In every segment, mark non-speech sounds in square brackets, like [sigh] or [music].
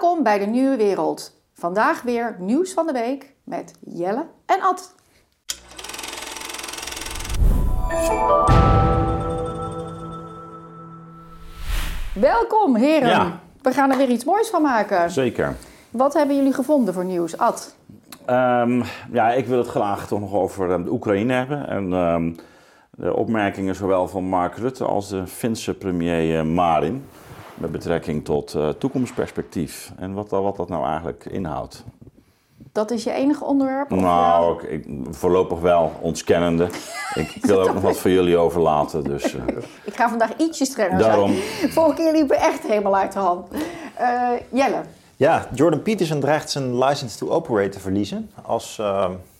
Welkom bij de Nieuwe Wereld. Vandaag weer nieuws van de week met Jelle en Ad. Welkom heren. Ja. We gaan er weer iets moois van maken. Zeker. Wat hebben jullie gevonden voor nieuws, Ad? Ehm, ja, ik wil het graag toch nog over eh, de Oekraïne hebben. En ehm, de opmerkingen zowel van Mark Rutte als de Finse premier eh, Marin. Met betrekking tot eh, toekomstperspectief. En wat, dat- wat dat nou eigenlijk inhoudt. Dat is je enige onderwerp? of, Nou, ik, ik- voorlopig wel ontskennende. [laughs] Ik, ik wil er ook nog wat voor jullie overlaten. Dus, eh, [laughs] Ik ga vandaag ietsje strenger Daarom. zijn. [laughs] Vorige keer liepen we echt helemaal uit de hand. Eh, Jelle, Ja, Jordan Peterson dreigt zijn license to operate te verliezen als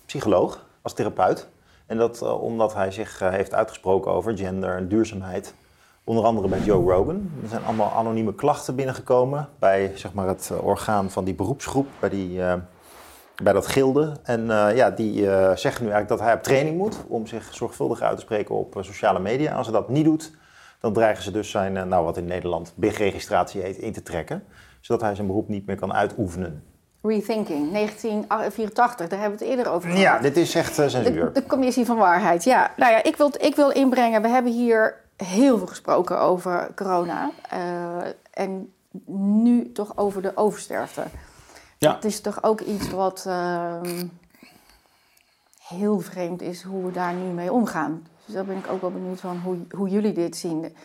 psycholoog, als therapeut. En dat omdat hij zich heeft uitgesproken over gender en duurzaamheid. Onder andere bij Joe Rogan. Er zijn allemaal anonieme klachten binnengekomen bij zeg maar, het eh, orgaan van die beroepsgroep, bij, die, eh, bij dat gilde. En eh, ja, die eh, zeggen nu eigenlijk dat hij op training moet om zich zorgvuldig uit te spreken op sociale media. Als hij dat niet doet, dan dreigen ze dus zijn, nou, wat in Nederland BIG-registratie heet, in te trekken. Zodat hij zijn beroep niet meer kan uitoefenen. Rethinking, 1984, daar hebben we het eerder over gehad. Ja, dit is echt eh, De, censuur. de commissie van waarheid, ja. Nou ja, ik wil, ik wil inbrengen, we hebben hier heel veel gesproken over corona. eh, en nu toch over de oversterfte. Ja. Het is toch ook iets wat ehm, heel vreemd is hoe we daar nu mee omgaan. Dus daar ben ik ook wel benieuwd van hoe, hoe jullie dit zien.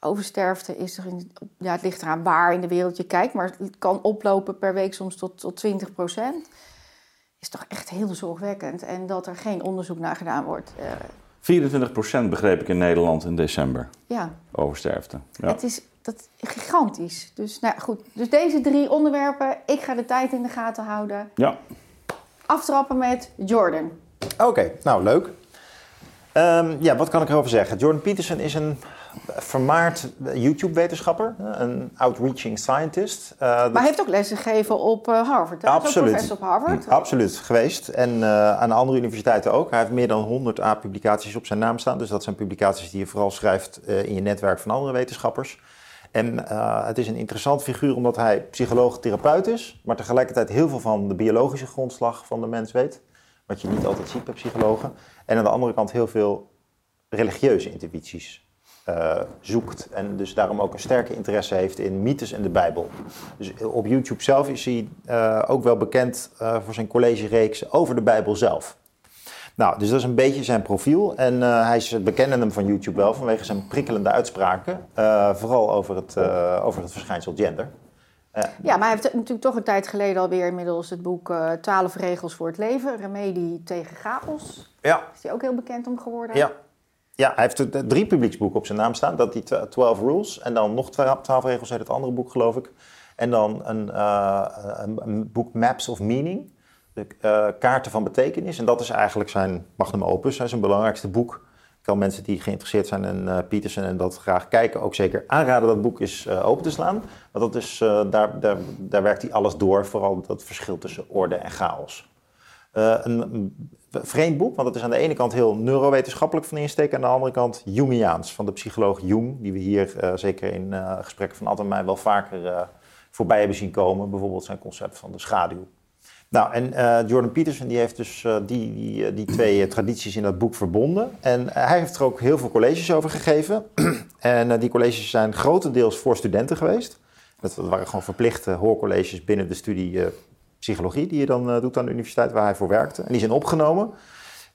Oversterfte is er in, ja, het ligt eraan waar in de wereld je kijkt, maar het kan oplopen per week soms tot, tot 20 procent. Is toch echt heel zorgwekkend. En dat er geen onderzoek naar gedaan wordt. eh, 24% begreep ik in Nederland in december. ja, Oversterfte. Ja. het is dat, gigantisch. Dus nou ja, goed. Dus deze drie onderwerpen, ik ga de tijd in de gaten houden. ja. Aftrappen met Jordan. Oké, nou leuk. Ehm, ja, wat kan ik erover zeggen? Jordan Peterson is een vermaard YouTube-wetenschapper, een outreaching scientist. Eh, Maar hij heeft ook lessen gegeven op eh, Harvard. Hij is Absoluut. professor op Harvard. Absoluut, geweest. En eh, aan andere universiteiten ook. Hij heeft meer dan 100 A-publicaties op zijn naam staan. Dus dat zijn publicaties die je vooral schrijft eh, in je netwerk van andere wetenschappers. En eh, het is een interessant figuur omdat hij psycholoog-therapeut is, maar tegelijkertijd heel veel van de biologische grondslag van de mens weet. Wat je niet altijd ziet bij psychologen. En aan de andere kant heel veel religieuze intuïties eh, zoekt. En dus daarom ook een sterke interesse heeft in mythes en de Bijbel. Dus op YouTube zelf is hij eh, ook wel bekend eh, voor zijn collegereeks over de Bijbel zelf. Nou, dus dat is een beetje zijn profiel. En hij is, we kennen hem van YouTube wel vanwege zijn prikkelende uitspraken. vooral over het, over het verschijnsel gender. Ja, maar hij heeft natuurlijk toch een tijd geleden alweer inmiddels het boek eh 12 regels voor het leven. Remedie tegen chaos. ja, Is hij ook heel bekend om geworden? ja. Ja, hij heeft drie publieksboeken op zijn naam staan. Dat die tw- 12 Rules. En dan nog 12 12 regels uit het andere boek, geloof ik. En dan een, eh, een, boek Maps of Meaning. De eh, kaarten van betekenis. En dat is eigenlijk zijn magnum opus, zijn belangrijkste boek. Ik kan mensen die geïnteresseerd zijn in eh, Peterson en dat graag kijken ook zeker aanraden dat boek eh, open te slaan. Want dat is, daar, daar, daar werkt hij alles door, vooral dat verschil tussen orde en chaos. Eh, een, vreemd boek, want het is aan de ene kant heel neurowetenschappelijk van insteek, aan de andere kant Jungiaans van de psycholoog Jung, die we hier eh, zeker in eh, gesprekken van Ad en mij wel vaker voorbij hebben zien komen. Bijvoorbeeld zijn concept van de schaduw. Nou, en Jordan Peterson die heeft dus die, die, die twee tradities in dat boek verbonden. En hij heeft er ook heel veel colleges over gegeven. [clears throat] en die colleges zijn grotendeels voor studenten geweest. Dat, dat waren gewoon verplichte hoorcolleges binnen de studie psychologie... die je dan eh, doet aan de universiteit waar hij voor werkte. En die zijn opgenomen.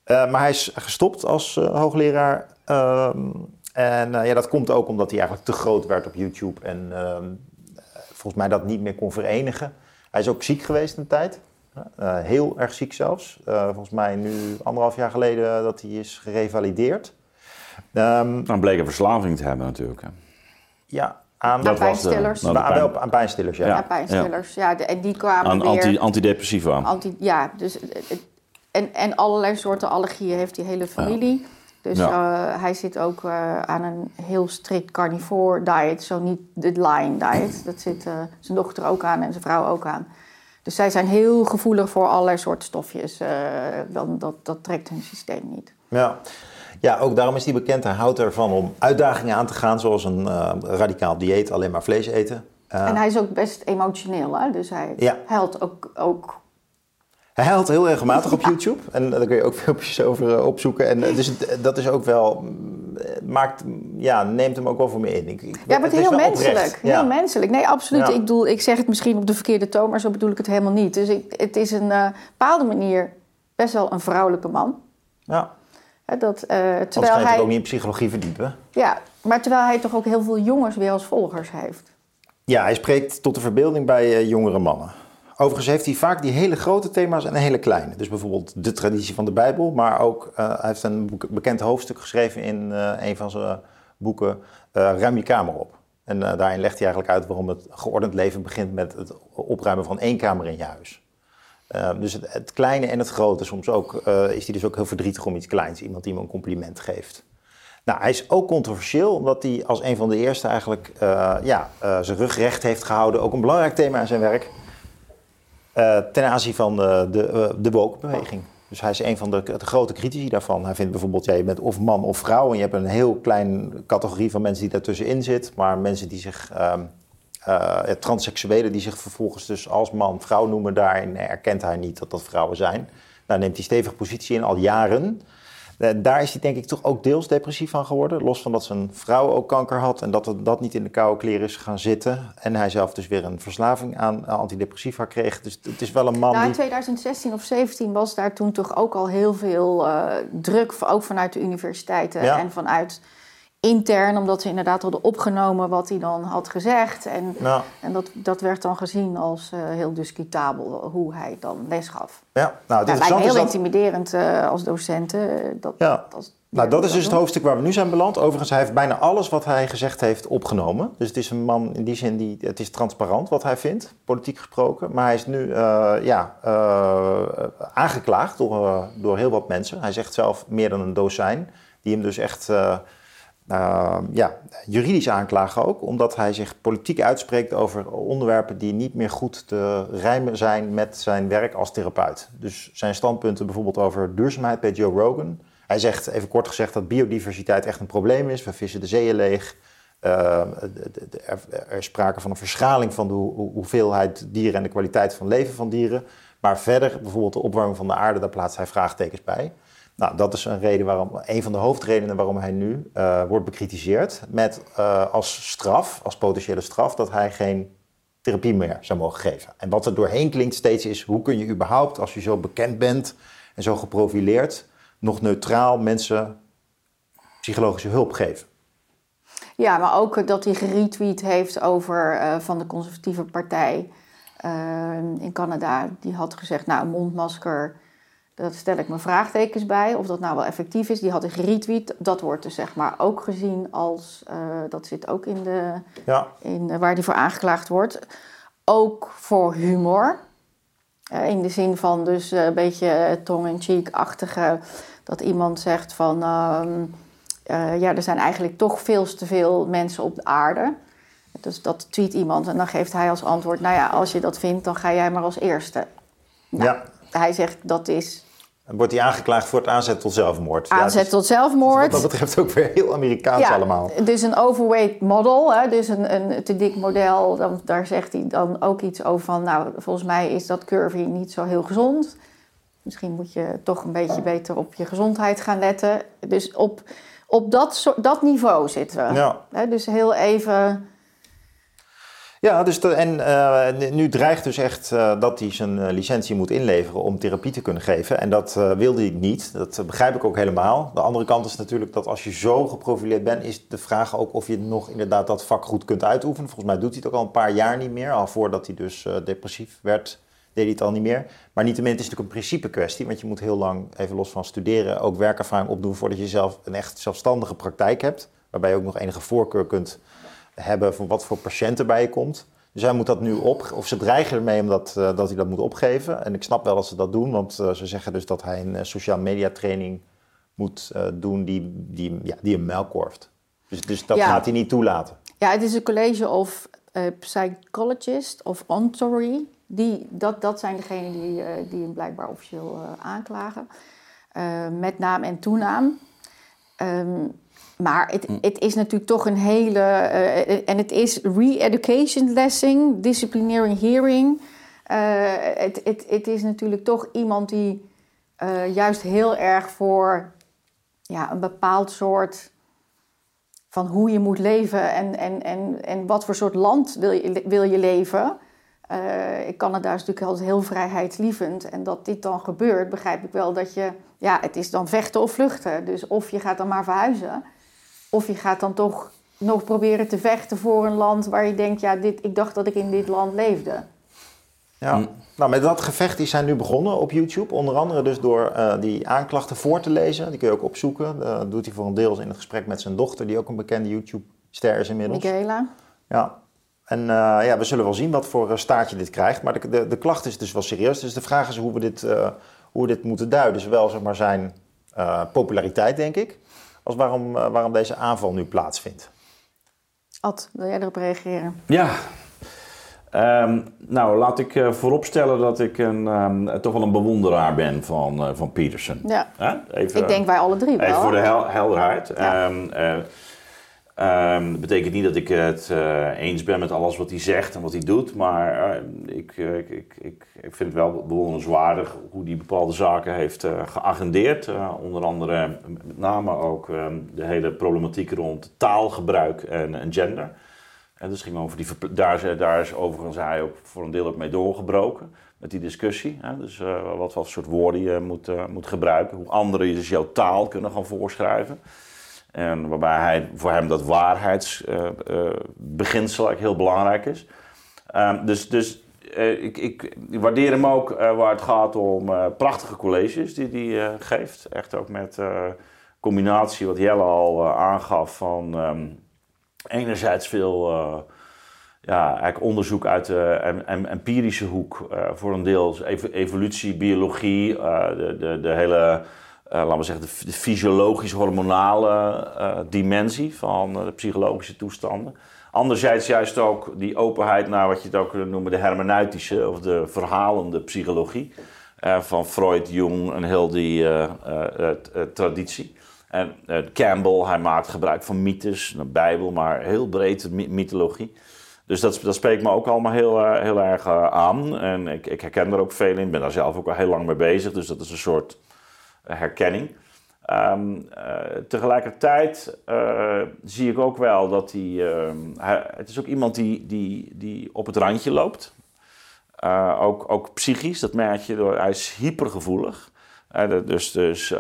Eh, maar hij is gestopt als eh, hoogleraar. Ehm, en ja, dat komt ook omdat hij eigenlijk te groot werd op YouTube. En ehm, volgens mij dat niet meer kon verenigen. Hij is ook ziek geweest een tijd. Heel erg ziek zelfs. Volgens mij nu anderhalf jaar geleden dat hij is gerevalideerd. Ehm, Dan bleek een verslaving te hebben natuurlijk. hè. ja, aan, Aan Dat was de- pijnstillers. nou, de aan, pijn- wel aan pijnstillers, ja. Ja. Ja, pijnstillers. Ja, de- en die kwamen Aan weer... anti, antidepressiva. Anti, ja, dus, eh, het- en, en allerlei soorten allergieën heeft die hele familie. Dus Ja. eh, hij zit ook eh, aan een heel strikt carnivore diet. Zo niet de lion diet. Dat zit eh, zijn dochter ook aan en zijn vrouw ook aan. Dus zij zijn heel gevoelig voor allerlei soorten stofjes. eh, dan, dat, dat trekt hun systeem niet. Ja. Ja, ook daarom is hij bekend. Hij houdt ervan om uitdagingen aan te gaan, zoals een eh, radicaal dieet, alleen maar vlees eten. en hij is ook best emotioneel, hè? dus hij Ja. huilt ook, ook Hij huilt heel regelmatig op [laughs] YouTube. En daar kun je ook filmpjes over eh, opzoeken. En eh, dus dat is ook wel... eh, Maakt, ja, neemt hem ook wel voor me in. Ik, ik, Ja, maar het heel menselijk. Heel menselijk. Nee, absoluut. Ja. Ik, bedoel, ik zeg het misschien op de verkeerde toon, maar zo bedoel ik het helemaal niet. Dus ik, het is een eh, bepaalde manier best wel een vrouwelijke man. Ja. Dat, Anders terwijl ga je hij, ook niet in psychologie verdiepen. ja, maar terwijl hij toch ook heel veel jongens weer als volgers heeft. Ja, hij spreekt tot de verbeelding bij eh, jongere mannen. Overigens heeft hij vaak die hele grote thema's en hele kleine. Dus bijvoorbeeld de traditie van de Bijbel. Maar ook, eh, hij heeft een bekend hoofdstuk geschreven in een van zijn boeken, Ruim je kamer op. En daarin legt hij eigenlijk uit waarom het geordend leven begint met het opruimen van één kamer in je huis. Eh, dus het, kleine en het grote. Soms ook eh, is hij dus ook heel verdrietig om iets kleins. Iemand die hem een compliment geeft. Nou, hij is ook controversieel, omdat hij als een van de eerste eigenlijk eh, ja, eh, zijn rug recht heeft gehouden. Ook een belangrijk thema in zijn werk. ten aanzien van de, de, de woke-beweging. Dus hij is een van de, grote critici daarvan. Hij vindt bijvoorbeeld, ja, je bent of man of vrouw. En je hebt een heel klein categorie van mensen die daartussenin zit. Maar mensen die zich, eh, ja, transseksuelen die zich vervolgens dus als man vrouw noemen. Daarin erkent hij niet dat dat vrouwen zijn. Daar neemt hij stevig positie in, al jaren. Eh, daar is hij denk ik toch ook deels depressief van geworden. Los van dat zijn vrouw ook kanker had en dat het- dat niet in de koude kleren is gaan zitten. En hij zelf dus weer een verslaving aan antidepressiva kreeg. Dus het is wel een man Nou, in die... 2016 of 17 was daar toen toch ook al heel veel eh, druk, ook vanuit de universiteiten Ja. en vanuit intern, omdat ze inderdaad hadden opgenomen wat hij dan had gezegd. En, en dat, dat werd dan gezien als eh, heel discutabel hoe hij dan les gaf. ja, nou, het Ja, lijkt me interessante heel is dat... intimiderend eh, als docent. eh, dat, Ja. Nou, dat is dus het hoofdstuk waar we nu zijn beland. Overigens, hij heeft bijna alles wat hij gezegd heeft opgenomen. Dus het is een man in die zin, die, het is transparant wat hij vindt, politiek gesproken. Maar hij is nu ja, aangeklaagd door, door heel wat mensen. Hij zegt zelf meer dan een dozijn, die hem dus echt eh, ja, juridisch aanklagen ook. Omdat hij zich politiek uitspreekt over onderwerpen die niet meer goed te rijmen zijn met zijn werk als therapeut. Dus zijn standpunten bijvoorbeeld over duurzaamheid bij Joe Rogan. Hij zegt, even kort gezegd, dat biodiversiteit echt een probleem is. We vissen de zeeën leeg. Uh, er, er is sprake van een verschaling van de hoeveelheid dieren en de kwaliteit van leven van dieren. Maar verder, bijvoorbeeld de opwarming van de aarde, daar plaatst hij vraagtekens bij. Nou, dat is een reden waarom, een van de hoofdredenen waarom hij nu uh, wordt bekritiseerd. Met uh, als straf, als potentiële straf, dat hij geen therapie meer zou mogen geven. En wat er doorheen klinkt steeds is, hoe kun je überhaupt, als je zo bekend bent en zo geprofileerd, nog neutraal mensen psychologische hulp geven? Ja, maar ook dat hij geretweet heeft over uh, van de conservatieve partij in Canada. Die had gezegd, nou, een mondmasker, daar stel ik mijn vraagtekens bij. Of dat nou wel effectief is, die had hij geretweet. Dat wordt dus zeg maar ook gezien als, uh, dat zit ook in de, ja. in, waar die voor aangeklaagd wordt. Ook voor humor. Uh, in de zin van dus een beetje tong-in-cheek-achtige... dat iemand zegt van... Uh, ja, er zijn eigenlijk toch veel te veel mensen op de aarde. Dus dat tweet iemand en dan geeft hij als antwoord... nou ja, als je dat vindt, dan ga jij maar als eerste. Nou, ja. Hij zegt dat is... Wordt hij aangeklaagd voor het aanzet tot zelfmoord? Aanzet ja, dus, tot zelfmoord. Wat dat betreft ook weer heel Amerikaans ja, allemaal. Dus een overweight model, hè, dus een, een te dik model. Dan, daar zegt hij dan ook iets over van... nou, volgens mij is dat curvy niet zo heel gezond. Misschien moet je toch een beetje beter op je gezondheid gaan letten. Dus op op dat, dat niveau zitten we. Ja. He, dus heel even. Ja, dus en uh, nu dreigt dus echt uh, dat hij zijn uh, licentie moet inleveren om therapie te kunnen geven. En dat wilde hij niet. Dat begrijp ik ook helemaal. De andere kant is natuurlijk dat als je zo geprofileerd bent, is de vraag ook of je nog inderdaad dat vak goed kunt uitoefenen. Volgens mij doet hij het ook al een paar jaar niet meer. Al voordat hij dus depressief werd, deed hij het al niet meer. Maar niettemin, het is natuurlijk een principe kwestie. Want je moet heel lang, even los van studeren, ook werkervaring opdoen voordat je zelf een echt zelfstandige praktijk hebt. Waarbij je ook nog enige voorkeur kunt hebben van wat voor patiënten bij je komt. Dus hij moet dat nu op, of ze dreigen ermee omdat uh, dat hij dat moet opgeven. En ik snap wel dat ze dat doen, want uh, ze zeggen dus dat hij een uh, sociaal media training moet doen die, die, ja, die hem melkkorft. Dus, dus dat Ja. gaat hij niet toelaten. Ja, het is een college of psychologist of ontory. Die, dat, dat zijn degenen die, die hem blijkbaar officieel aanklagen. Met naam en toenaam. Um, Maar het, het is natuurlijk toch een hele. eh, en het is re-education lesson, disciplinary hearing. Eh, het, het, het is natuurlijk toch iemand die eh, juist heel erg voor ja, een bepaald soort van hoe je moet leven en, en, en, en wat voor soort land wil je, wil je leven. Ik Canada is natuurlijk altijd heel vrijheidslievend. En dat dit dan gebeurt, begrijp ik wel dat je... Ja, het is dan vechten of vluchten. Dus of je gaat dan maar verhuizen... of je gaat dan toch nog proberen te vechten voor een land... waar je denkt, ja, dit, ik dacht dat ik in dit land leefde. Ja. Nou, met dat gevecht die zijn nu begonnen op YouTube. Onder andere dus door eh, die aanklachten voor te lezen. Die kun je ook opzoeken. Dat doet hij voor een deel in het gesprek met zijn dochter, die ook een bekende YouTube-ster is inmiddels. Michaela? Ja. En eh, ja, we zullen wel zien wat voor eh, staartje dit krijgt. Maar de, de, de klacht is dus wel serieus. Dus de vraag is hoe we dit, eh, hoe we dit moeten duiden. Zowel zeg maar, zijn eh, populariteit, denk ik, als waarom, eh, waarom deze aanval nu plaatsvindt. Ad, wil jij erop reageren? Ja. Ehm, nou, laat ik eh, vooropstellen dat ik een, ehm, toch wel een bewonderaar ben van, eh, van Peterson. Ja, Hè? Even, ik denk wij alle drie wel. Even voor de hel- helderheid. Ja. Ehm, eh, ehm, dat betekent niet dat ik het eh, eens ben met alles wat hij zegt en wat hij doet. Maar eh, ik, eh, ik, ik, ik, ik vind het wel bewonderenswaardig hoe hij bepaalde zaken heeft geagendeerd. Onder andere met name ook ehm, de hele problematiek rond taalgebruik en, en gender. En dus ging over die, daar, is- daar is overigens hij ook voor een deel ook mee doorgebroken. Met die discussie. Hè? Dus wat voor soort woorden je moet, moet gebruiken. Hoe anderen dus jouw taal kunnen gaan voorschrijven. En waarbij hij, voor hem dat waarheidsbeginsel eigenlijk heel belangrijk is. Ehm, dus dus eh, ik, ik, waardeer hem ook eh, waar het gaat om eh, prachtige colleges die hij eh, geeft. Echt ook met eh, combinatie wat Jelle al eh, aangaf van ehm, enerzijds veel eh, ja, eigenlijk onderzoek uit de em- em- empirische hoek. eh, voor een deel ev- evolutie, biologie, eh, de, de, de hele eh, laten we zeggen, de, f- de fysiologisch-hormonale eh, dimensie van eh, de psychologische toestanden. Anderzijds juist ook die openheid naar wat je het ook kunt noemen de hermeneutische of de verhalende psychologie. eh, van Freud, Jung en heel die eh, eh, eh, eh, traditie. En eh, Campbell, hij maakt gebruik van mythes, de Bijbel, maar heel breed my- mythologie. Dus dat, spreekt me ook allemaal heel, eh, heel erg eh, aan. En ik, ik herken er ook veel in. Ik ben daar zelf ook al heel lang mee bezig. Dus dat is een soort eh, herkenning. Ehm, eh, tegelijkertijd eh, zie ik ook wel dat ehm, hij... Het is ook iemand die, die, die op het randje loopt. Eh, ook, ook psychisch, dat merk je. Door, hij is hypergevoelig. Dus dus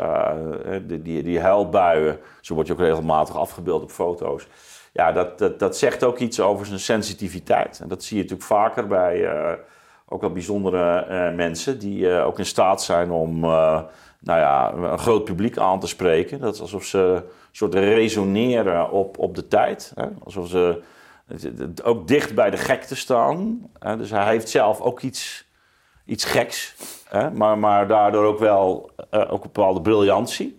die, die, die huilbuien, zo wordt je ook regelmatig afgebeeld op foto's. Ja, dat, dat, dat zegt ook iets over zijn sensitiviteit. En dat zie je natuurlijk vaker bij ook wel bijzondere mensen... die ook in staat zijn om nou ja, een groot publiek aan te spreken. Dat is alsof ze een soort resoneren op, op de tijd. Hè? Alsof ze ook dicht bij de gekte staan. Hè? Dus hij heeft zelf ook iets, iets geks. Hè? Maar, maar daardoor ook wel eh, ook een bepaalde briljantie.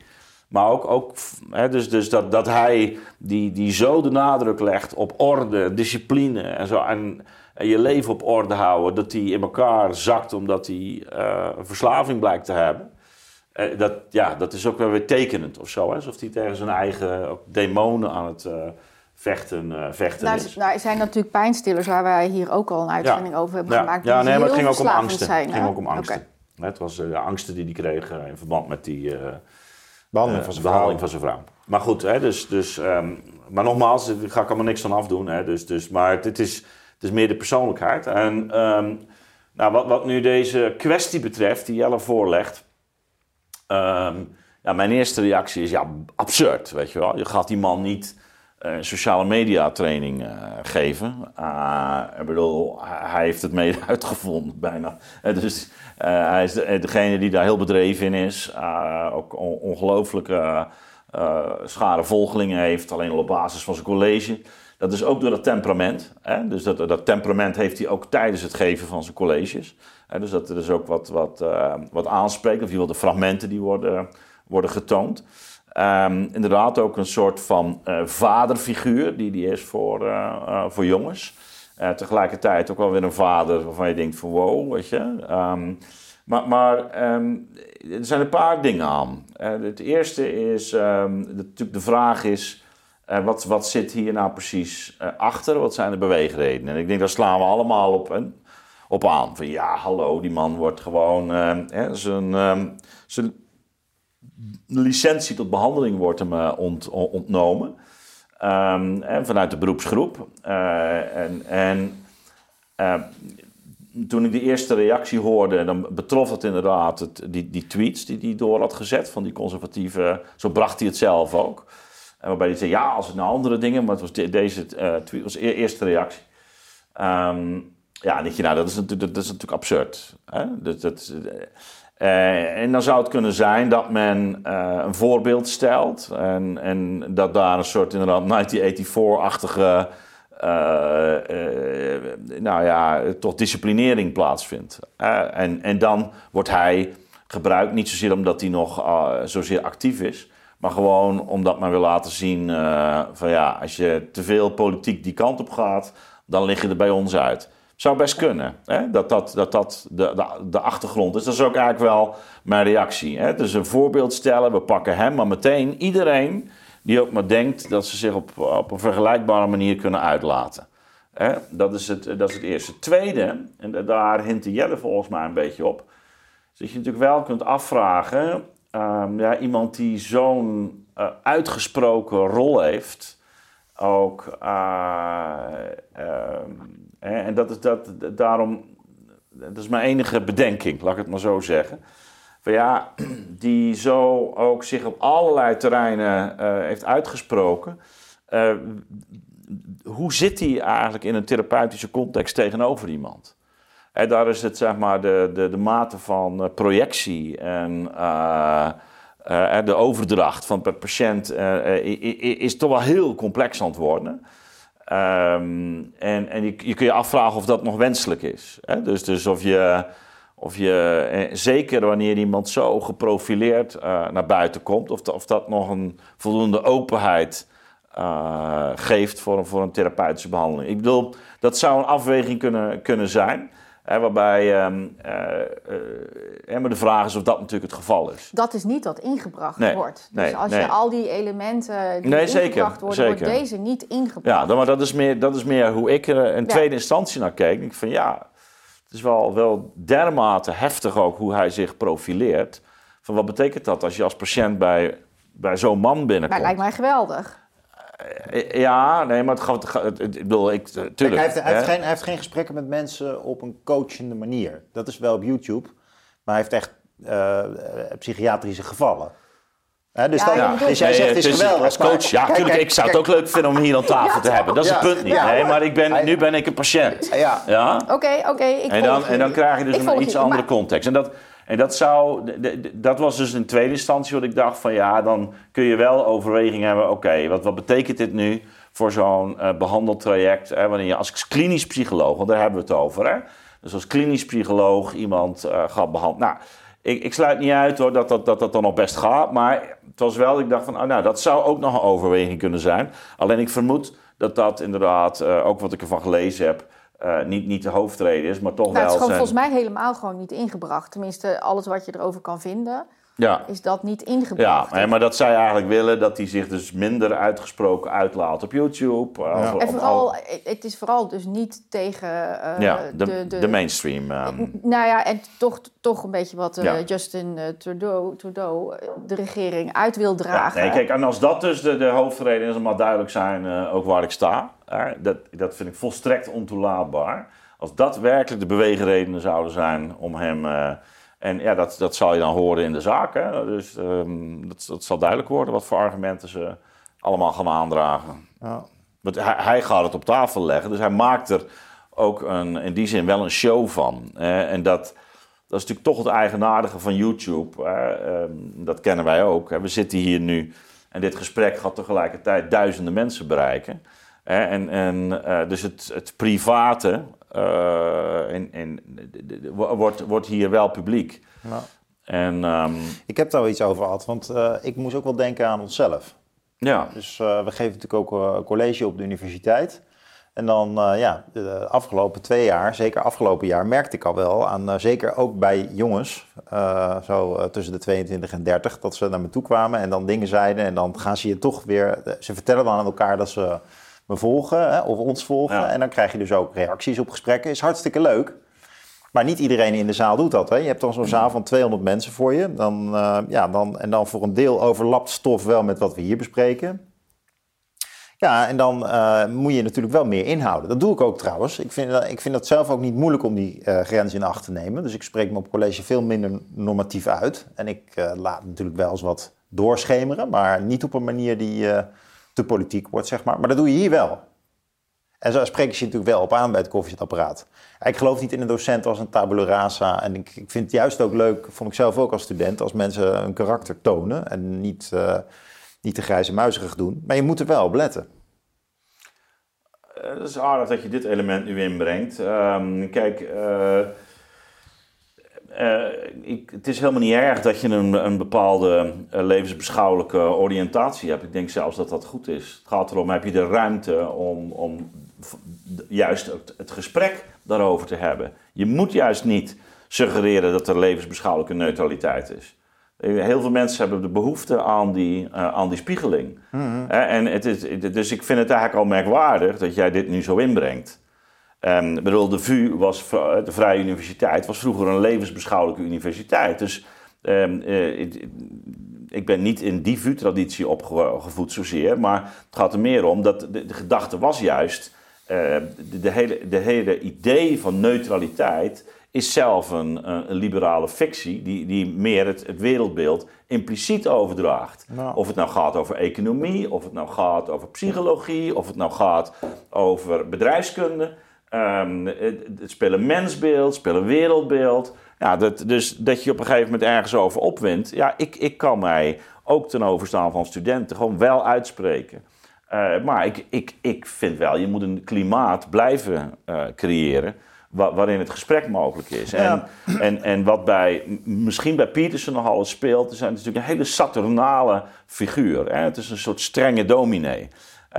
Maar ook, ook hè, dus, dus dat, dat hij die, die zo de nadruk legt op orde, discipline en zo. En, en je leven op orde houden, dat hij in elkaar zakt omdat hij eh, een verslaving blijkt te hebben. Eh, dat, ja, dat is ook wel weer tekenend of zo. Hè? Alsof hij tegen zijn eigen demonen aan het eh, vechten, eh, vechten Nou, is. nou, er zijn natuurlijk pijnstillers waar wij hier ook al een uitzending over hebben Ja, gemaakt. ja die nee, maar het ging ook om angsten. Zijn, het ging ook om angsten. Het was eh, de angsten die hij kreeg in verband met die eh, Behandeling eh, van zijn behandeling van zijn vrouw. Maar goed, hè, dus, dus, ehm, maar nogmaals, daar ga ik allemaal niks van afdoen. Hè, dus, dus, maar het is, het is meer de persoonlijkheid. En ehm, nou, wat, wat nu deze kwestie betreft, die Jelle voorlegt. Ehm, ja, mijn eerste reactie is ja, absurd, weet je wel. Je gaat die man niet eh, sociale media training eh, geven. Ah, ik bedoel, hij heeft het mede [laughs] uitgevonden bijna. Eh, dus eh, hij is de- eh, degene die daar heel bedreven in is. Ook on- ongelooflijke eh schare volgelingen heeft, alleen al op basis van zijn college. Dat is ook door dat temperament. Hè? Dus dat, dat temperament heeft hij ook tijdens het geven van zijn colleges. Hè? Dus dat er dus ook wat, wat, eh, wat aanspreekt, of ieder geval de fragmenten die worden, worden getoond. Ehm, inderdaad ook een soort van eh, vaderfiguur die die is voor, eh, voor jongens. Tegelijkertijd ook wel weer een vader waarvan je denkt van wow, weet je. Ehm, maar maar ehm, er zijn een paar dingen aan. Het eerste is, natuurlijk de vraag is, eh, wat, wat zit hier nou precies eh, achter? Wat zijn de beweegredenen? En ik denk, daar slaan we allemaal op, eh, op aan. Van ja, hallo, die man wordt gewoon eh, zijn, eh, zijn licentie tot behandeling wordt hem ont, on- ontnomen. Ehm, en vanuit de beroepsgroep. En en toen ik de eerste reactie hoorde, dan betrof het inderdaad het, die, die tweets die hij door had gezet van die conservatieve. Zo bracht hij het zelf ook. Waarbij hij zei: Ja, als het nou andere dingen, maar het was de- deze eh, tweet was de eerste reactie. Ehm, ja, en denk je, nou, dat is natuurlijk, dat is natuurlijk absurd. Hè? Dat, dat, eh, en dan zou het kunnen zijn dat men eh, een voorbeeld stelt en, en dat daar een soort inderdaad 1984-achtige, eh, eh, nou ja, toch disciplinering plaatsvindt. Eh, en, en dan wordt hij gebruikt, niet zozeer omdat hij nog eh, zozeer actief is, maar gewoon omdat men wil laten zien eh, van ja, als je te veel politiek die kant op gaat, dan lig je er bij ons uit. Zou best kunnen, hè? dat dat, dat, dat de, de, achtergrond is. Dat is ook eigenlijk wel mijn reactie. Hè? Dus een voorbeeld stellen, we pakken hem, maar meteen iedereen die ook maar denkt dat ze zich op, op een vergelijkbare manier kunnen uitlaten. Hè? Dat, is het, dat is het eerste. Tweede, en da- daar hintte Jelle volgens mij een beetje op, dat je natuurlijk wel kunt afvragen, ehm, ja, iemand die zo'n eh, uitgesproken rol heeft, ook, eh, ehm, en dat is dat, daarom, dat is mijn enige bedenking, laat ik het maar zo zeggen. Van ja, [clears throat] die zo ook zich op allerlei terreinen eh, heeft uitgesproken. hoe zit hij eigenlijk in een therapeutische context tegenover iemand? Hè, daar is het, zeg maar, de, de, de mate van eh, projectie en eh, eh, de overdracht van per patiënt is toch wel heel complex aan het worden. Ehm, en en je, je kun je afvragen of dat nog wenselijk is. Hè? Dus, dus of je, of je zeker wanneer iemand zo geprofileerd naar buiten komt, of, of dat nog een voldoende openheid geeft voor, een- voor een therapeutische behandeling. Ik bedoel, dat zou een afweging kunnen, kunnen zijn. Hè, waarbij, ehm, eh, eh, maar de vraag is of dat natuurlijk het geval is. Dat is niet wat ingebracht Nee, wordt. Dus nee, als nee. je al die elementen die zeker, ingebracht worden, wordt deze niet ingebracht. Ja, dan, maar dat is, meer, dat is meer hoe ik er in Ja. tweede instantie naar keek. Ik denk van ja, het is wel, wel dermate heftig ook hoe hij zich profileert. Van wat betekent dat als je als patiënt bij, bij zo'n man binnenkomt? het lijkt mij geweldig. Eh, Ja, nee, maar het het- ik bedoel, ik, tuurlijk. Kijk, hij, heeft, hij, heeft geen, hij heeft geen gesprekken met mensen op een coachende manier. Dat is wel op YouTube. Maar hij heeft echt eh, eh, psychiatrische gevallen. Hè, dus, Ja, dan- dus jij Nee, zegt het is geweldig. Als coach, maar- ja, kijk, natuurlijk. kijk, Ik zou het kijk, ook leuk vinden om hier aan tafel te hebben. Dat is Ja, het punt niet. ja. Nee, maar ik ben, nu ben ik een patiënt. Ja, Ja? Oké, oké, ik En volg dan, en dan krijg je dus een iets andere maar- context. En dat, en dat zou, dat was dus in tweede instantie wat ik dacht van ja, dan kun je wel overweging hebben. Oké, wat, wat betekent dit nu voor zo'n eh, behandeltraject? Hè, wanneer je als klinisch psycholoog, want daar hebben we het over. Hè? Dus als klinisch psycholoog iemand eh, gaat behandelen. Nou, ik, ik sluit niet uit hoor dat dat, dat dat dan nog best gaat. Maar het was wel, ik dacht van, oh, nou, dat zou ook nog een overweging kunnen zijn. Alleen ik vermoed dat dat inderdaad, eh, ook wat ik ervan gelezen heb, eh, niet, niet de hoofdreden is, maar toch Nou, het is wel gewoon zijn... volgens mij helemaal gewoon niet ingebracht. Tenminste, alles wat je erover kan vinden, Ja, is dat niet ja ingebracht. maar- maar dat zij eigenlijk willen dat hij zich dus minder uitgesproken uitlaat op YouTube. of- En vooral, het is vooral dus niet tegen eh, ja, de, de, mainstream. ehm. Nou ja, en toch, toch een beetje wat eh, Ja. Justin eh, Trudeau, Trudeau de regering uit wil Ja, dragen. nee, kijk, en als dat dus de, de hoofdreden is, dan mag duidelijk zijn eh, ook waar ik sta. hè, dat, dat vind ik volstrekt ontoelaatbaar. Als dat werkelijk de beweegredenen zouden zijn om hem... en ja, dat, dat zal je dan horen in de zaak. Hè? Dus ehm, dat, dat zal duidelijk worden wat voor argumenten ze allemaal gaan aandragen. Ja. Want hij, hij gaat het op tafel leggen, dus hij maakt er ook een, in die zin wel een show van. Eh, en dat, dat is natuurlijk toch het eigenaardige van YouTube. Ehm, dat kennen wij ook. Hè. We zitten hier nu en dit gesprek gaat tegelijkertijd duizenden mensen bereiken. En, en, eh, dus het, het private en, de- wordt, wordt hier wel publiek. Ja. En ehm, Ik heb daar wel iets over gehad, want eh, ik moest ook wel denken aan onszelf. ja, Dus eh, we geven natuurlijk ook eh, college op de universiteit. En dan, uh, ja, de afgelopen twee jaar, zeker afgelopen jaar, merkte ik al wel aan, uh, zeker ook bij jongens, uh, zo tussen de 22 en 30, dat ze naar me toe kwamen en dan dingen zeiden. En dan gaan ze je toch weer, ze vertellen dan aan elkaar dat ze me volgen hè, of ons volgen. Ja. En dan krijg je dus ook reacties op gesprekken. Is hartstikke leuk. Maar niet iedereen in de zaal doet dat. Hè? Je hebt dan zo'n zaal van 200 mensen voor je. Dan, ja, dan, en dan voor een deel overlapt stof wel met wat we hier bespreken. Ja, en dan uh, moet je natuurlijk wel meer inhouden. Dat doe ik ook trouwens. Ik vind, ik vind het zelf ook niet moeilijk om die uh, grens in acht te nemen. Dus ik spreek me op college veel minder normatief uit. En ik laat natuurlijk wel eens wat doorschemeren, maar niet op een manier die te politiek wordt, zeg maar. Maar dat doe je hier wel. En zo spreek je je natuurlijk wel op aan bij het koffiezetapparaat. Ik geloof niet in een docent als een tabula rasa. En ik, vind het juist ook leuk, vond ik zelf ook als student, als mensen hun karakter tonen en niet niet te grijze muizerig doen. Maar je moet er wel op letten. Het is aardig dat je dit element nu inbrengt. Um, kijk, uh, uh, ik, het is helemaal niet erg dat je een, een bepaalde levensbeschouwelijke oriëntatie hebt. Ik denk zelfs dat dat goed is. Het gaat erom, heb je de ruimte om, om juist het, het gesprek daarover te hebben. Je moet juist niet suggereren dat er levensbeschouwelijke neutraliteit is. Heel veel mensen hebben de behoefte aan die, uh, aan die spiegeling. Mm-hmm. en het is, dus ik vind het eigenlijk al merkwaardig dat jij dit nu zo inbrengt. Um, bedoel, de VU, was, de Vrije Universiteit, was vroeger een levensbeschouwelijke universiteit. Dus um, uh, ik, ik, ben niet in die VU-traditie opgevoed zozeer. Maar het gaat er meer om dat de, de gedachte was juist... Uh, de, de, hele, de hele idee van neutraliteit is zelf een, een, liberale fictie die, die meer het, het wereldbeeld impliciet overdraagt. Nou. Of het nou gaat over economie, of het nou gaat over psychologie, of het nou gaat over bedrijfskunde. Um, het, het spelen mensbeeld, spelen wereldbeeld. Ja, dat, dus dat je op een gegeven moment ergens over opwint. Ja, ik, ik kan mij ook ten overstaan van studenten gewoon wel uitspreken. Uh, maar ik, ik, ik vind wel, je moet een klimaat blijven uh, creëren waarin het gesprek mogelijk is. En, en, en wat bij, misschien bij Peterson nogal eens speelt, is natuurlijk een hele saturnale figuur. Hè? Het is een soort strenge dominee.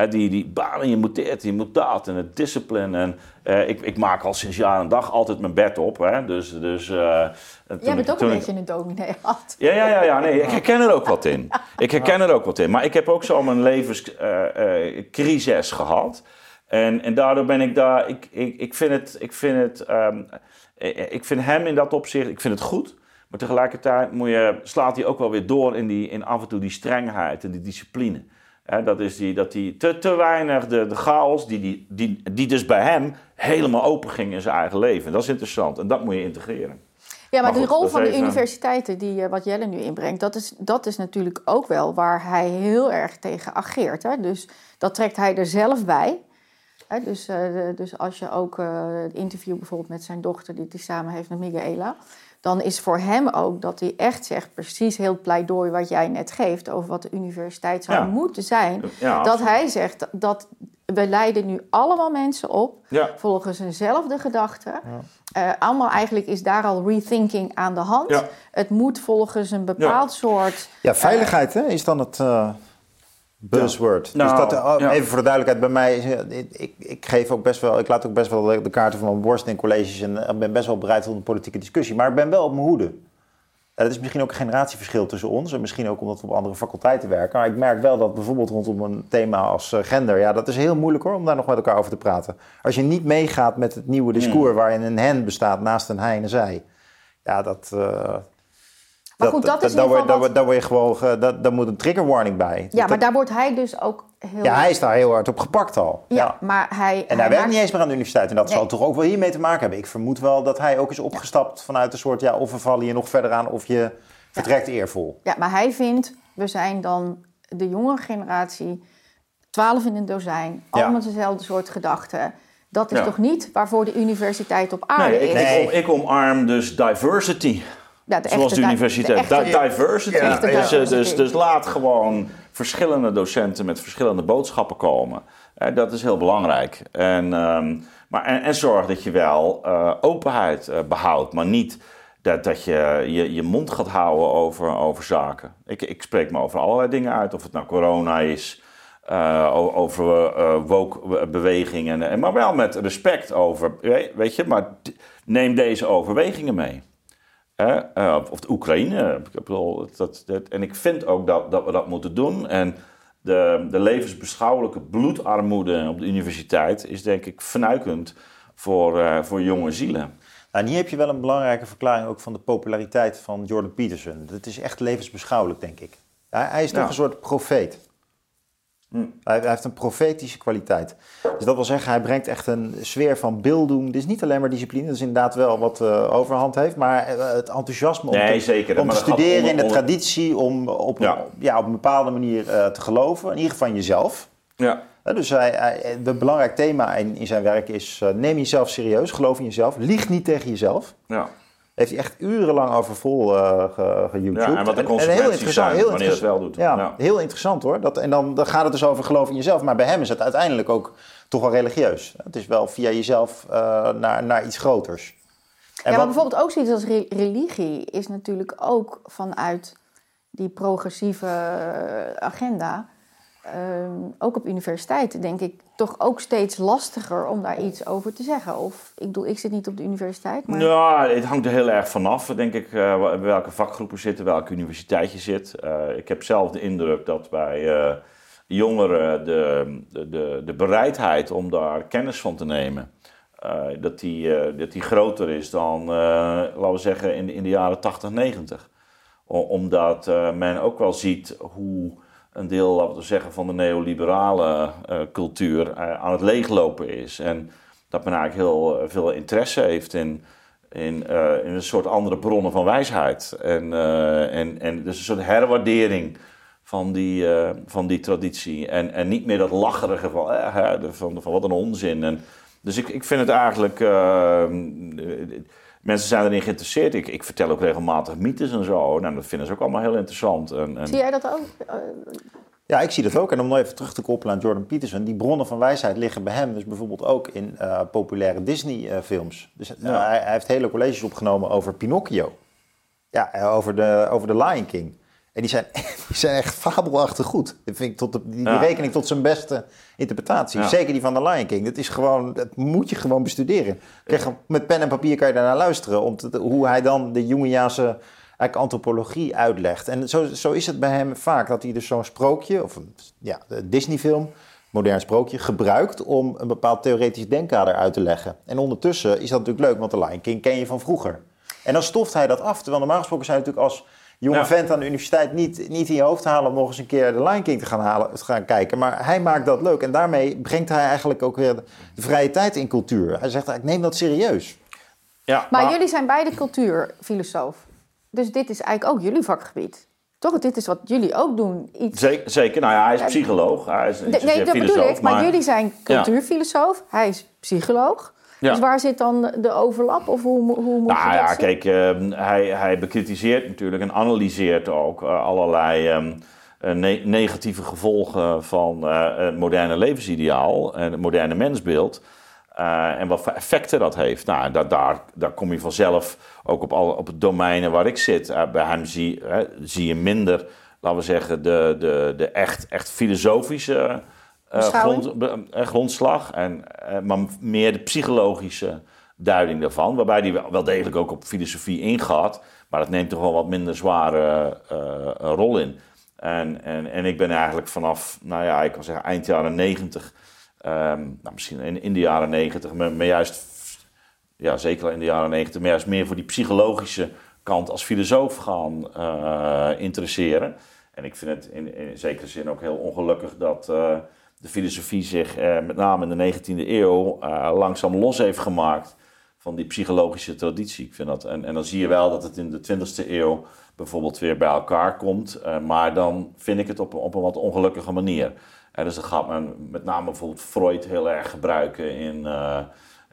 Die, die banen, je moet dit, je moet dat, en het discipline. En, uh, ik, ik maak al sinds jaar en dag altijd mijn bed op. Hè? Dus, dus, uh, Jij bent ook een beetje een dominee gehad. Ja, ja, ja, ja, nee, ik herken er ook wat in. Ik herken er ook wat in. Maar ik heb ook zo mijn levenscrisis uh, gehad. En, en daardoor ben ik daar, ik, ik, ik vind het, ik vind het, um, ik vind hem in dat opzicht, ik vind het goed. Maar tegelijkertijd moet je, slaat hij ook wel weer door in, die, in af en toe die strengheid en die discipline. Dat is die, dat die te, te weinig de, de chaos, die, die, die, die dus bij hem helemaal open ging in zijn eigen leven. Dat is interessant en dat moet je integreren. Ja, maar, maar goed, de rol van de universiteiten, die, uh, wat Jelle nu inbrengt, dat is, dat is natuurlijk ook wel waar hij heel erg tegen ageert. Hè? Dus dat trekt hij er zelf bij dus, uh, dus als je ook uh, het interview bijvoorbeeld met zijn dochter, die hij samen heeft met Michaela, dan is voor hem ook dat hij echt zegt, precies heel pleidooi wat jij net geeft over wat de universiteit zou ja. moeten zijn. Ja, dat hij zegt dat we leiden nu allemaal mensen op ja. volgens eenzelfde gedachte. Uh, allemaal eigenlijk is daar al rethinking aan de hand. Het moet volgens een bepaald soort. Ja, veiligheid hè, is dan het buzzword. Ja. Nou, dus dat, oh, even voor de duidelijkheid, bij mij, ik, ik, geef ook best wel, ik laat ook best wel de kaarten van mijn borst in colleges en eh, ben best wel bereid voor een politieke discussie. Maar ik ben wel op mijn hoede. Het is misschien ook een generatieverschil tussen ons en misschien ook omdat we op andere faculteiten werken. Maar ik merk wel dat bijvoorbeeld rondom een thema als eh, gender, ja, dat is heel moeilijk hoor, om daar nog met elkaar over te praten. Als je niet meegaat met het nieuwe discours hmm. waarin een hen bestaat naast een hij en een zij, ja, dat, uh, maar goed, dat is daar, word, wat... daar, word je gewoon, daar, moet een trigger warning bij. Ja, maar daar wordt hij dus ook heel... Ja, hij is daar heel hard op gepakt al. Ja, maar hij... En hij, werkt niet eens meer aan de universiteit. En dat zal toch ook wel hiermee te maken hebben. Ik vermoed wel dat hij ook is opgestapt vanuit een soort... Ja, of we vallen hier nog verder aan of je vertrekt eervol. Ja, maar hij vindt, we zijn dan de jonge generatie... twaalf in een dozijn, allemaal dezelfde soort gedachten... Dat is toch niet waarvoor de universiteit op aarde nee, is? Ik, ik omarm dus diversity. Ja, de Zoals de universiteit. De diversity. Ja, dus, dus, dus, laat gewoon verschillende docenten met verschillende boodschappen komen. Eh, dat is heel belangrijk. En, um, maar, en, en, zorg dat je wel uh, openheid uh, behoudt, maar niet dat, dat je, je je mond gaat houden over, over zaken. Ik, ik spreek me over allerlei dingen uit, of het nou corona is. over uh, woke-bewegingen. Maar wel met respect over, weet je, maar neem deze overwegingen mee. Of de Oekraïne. Ik bedoel, dat, dat, en ik vind ook dat, dat we dat moeten doen. En de, de levensbeschouwelijke bloedarmoede op de universiteit is denk ik fnuikend voor, voor jonge zielen. Nou, hier heb je wel een belangrijke verklaring ook van de populariteit van Jordan Peterson. Dat is echt levensbeschouwelijk, denk ik. Hij, hij is toch een soort profeet. Hm. Hij, hij, heeft een profetische kwaliteit. Dus dat wil zeggen, hij brengt echt een sfeer van beelddoen. Dit is niet alleen maar discipline, dat is inderdaad wel wat uh, overhand heeft. Maar uh, het enthousiasme om nee, te, zeker. Om te studeren in de traditie, om op, ja. ja. op een bepaalde manier uh, te geloven. In ieder geval in jezelf. Ja. Dus hij, hij, een belangrijk thema in, in zijn werk is: neem jezelf serieus, geloof in jezelf, lieg niet tegen jezelf. Ja. Heeft hij echt urenlang over vol uh, ge, ge Ja, en wat de consequenties heel zijn heel wanneer het wel doet. Ja, ja, heel interessant hoor. Dat, en dan, dan gaat het dus over geloof in jezelf. Maar bij hem is het uiteindelijk ook toch wel religieus. Het is wel via jezelf uh, naar, naar iets groters. En ja, maar wat... bijvoorbeeld ook zoiets als re religie is natuurlijk ook vanuit die progressieve agenda Um, ook op universiteiten denk ik toch ook steeds lastiger om daar iets over te zeggen. Of ik bedoel, ik zit niet op de universiteit. Maar... Ja, het hangt er heel erg vanaf, denk ik, uh, welke vakgroepen zitten, welke universiteit je zit. Uh, ik heb zelf de indruk dat bij uh, jongeren de, de, de, bereidheid om daar kennis van te nemen, dat, die, dat die groter is dan, laten we zeggen, in, in de jaren 80, 90. omdat men ook wel ziet hoe een deel, laten we zeggen, van de neoliberale uh, cultuur uh, aan het leeglopen is. En dat men eigenlijk heel uh, veel interesse heeft in, in, in een soort andere bronnen van wijsheid. En, en, en dus een soort herwaardering van die, van die traditie. En, en niet meer dat lacherige van, van, van wat een onzin. En, dus ik, ik vind het eigenlijk mensen zijn erin geïnteresseerd. Ik, ik vertel ook regelmatig mythes en zo. Nou, dat vinden ze ook allemaal heel interessant. En, en... Zie jij dat ook? Ja, ik zie dat ook. En om nog even terug te koppelen aan Jordan Peterson. Die bronnen van wijsheid liggen bij hem dus bijvoorbeeld ook in uh, populaire Disney-films. dus ja. hij, hij, heeft hele colleges opgenomen over Pinocchio. Ja, over de, over de Lion King. En die zijn, [laughs] die zijn echt fabelachtig goed. Dat vind ik tot de, die, rekening tot zijn beste interpretatie. Ja. Zeker die van de Lion King. Dat, is gewoon, dat moet je gewoon bestuderen. Krijg, met pen en papier kan je daarnaar luisteren. Om te, hoe hij dan de Jungiaanse antropologie uitlegt. En zo, zo is het bij hem vaak. Dat hij dus zo'n sprookje, of een ja, Disney-film, modern sprookje, gebruikt om een bepaald theoretisch denkkader uit te leggen. En ondertussen is dat natuurlijk leuk, want de Lion King ken je van vroeger. En dan stoft hij dat af. Terwijl normaal gesproken zijn natuurlijk als jonge ja. vent aan de universiteit niet, niet in je hoofd halen om nog eens een keer de Lion King te gaan, halen, te gaan kijken. Maar hij maakt dat leuk. En daarmee brengt hij eigenlijk ook weer de vrije tijd in cultuur. Hij zegt, ik neem dat serieus. Ja, maar, maar jullie zijn beide cultuurfilosoof. Dus dit is eigenlijk ook jullie vakgebied. Toch? Dit is wat jullie ook doen. Iets... Zeker, zeker. Nou ja, hij is psycholoog. Hij is, nee, nee dat bedoel ik. Maar, maar, jullie zijn cultuurfilosoof. Ja. Hij is psycholoog. Ja. Dus waar zit dan de overlap? Of hoe, hoe moet nou, je ja, dat kijk, uh, hij, hij bekritiseert natuurlijk en analyseert ook uh, allerlei um, ne negatieve gevolgen van uh, het moderne levensideaal en het moderne mensbeeld. en wat voor effecten dat heeft. Nou, daar, daar, daar kom je vanzelf ook op, alle, op het domeinen waar ik zit. bij hem zie, zie je minder, laten we zeggen, de, de, de echt, echt filosofische grond, uh, grondslag, en, uh, maar meer de psychologische duiding daarvan. Waarbij die wel, degelijk ook op filosofie ingaat, maar dat neemt toch wel wat minder zware rol in. En, en, en ik ben eigenlijk vanaf, nou ja, ik kan zeggen eind jaren negentig, um, nou misschien in, in de jaren negentig, me, me, juist, ja zeker in de jaren negentig, me juist meer voor die psychologische kant als filosoof gaan interesseren. En ik vind het in, in zekere zin ook heel ongelukkig dat de filosofie zich eh, met name in de 19e eeuw uh, langzaam los heeft gemaakt van die psychologische traditie. Ik vind dat, en, en dan zie je wel dat het in de 20e eeuw bijvoorbeeld weer bij elkaar komt, uh, maar dan vind ik het op, op een wat ongelukkige manier. En dus dan gaat men met name bijvoorbeeld Freud heel erg gebruiken in,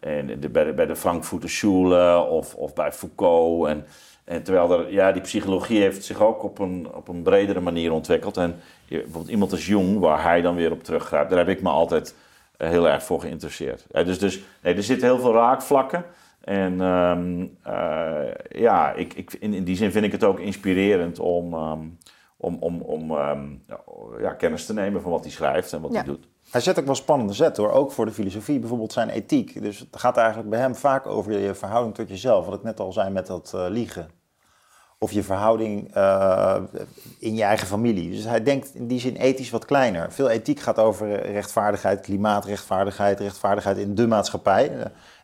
in de, bij, de, bij de Frankfurter Schule of, of bij Foucault. En, en terwijl er, ja, die psychologie heeft zich ook op een, op een bredere manier ontwikkeld. En bijvoorbeeld iemand als Jung, waar hij dan weer op teruggrijpt, daar heb ik me altijd eh, heel erg voor geïnteresseerd. dus, dus nee, er zitten heel veel raakvlakken. En um, uh, ja, ik, ik, in, in, die zin vind ik het ook inspirerend om, um, om, om, om ehm, ja, kennis te nemen van wat hij schrijft en wat Ja. hij doet. Hij zet ook wel spannende zetten hoor, ook voor de filosofie, bijvoorbeeld zijn ethiek. Dus het gaat eigenlijk bij hem vaak over je verhouding tot jezelf, wat ik net al zei met dat eh, liegen. Of je verhouding eh, in je eigen familie. Dus hij denkt in die zin ethisch wat kleiner. Veel ethiek gaat over rechtvaardigheid, klimaatrechtvaardigheid, rechtvaardigheid in de maatschappij.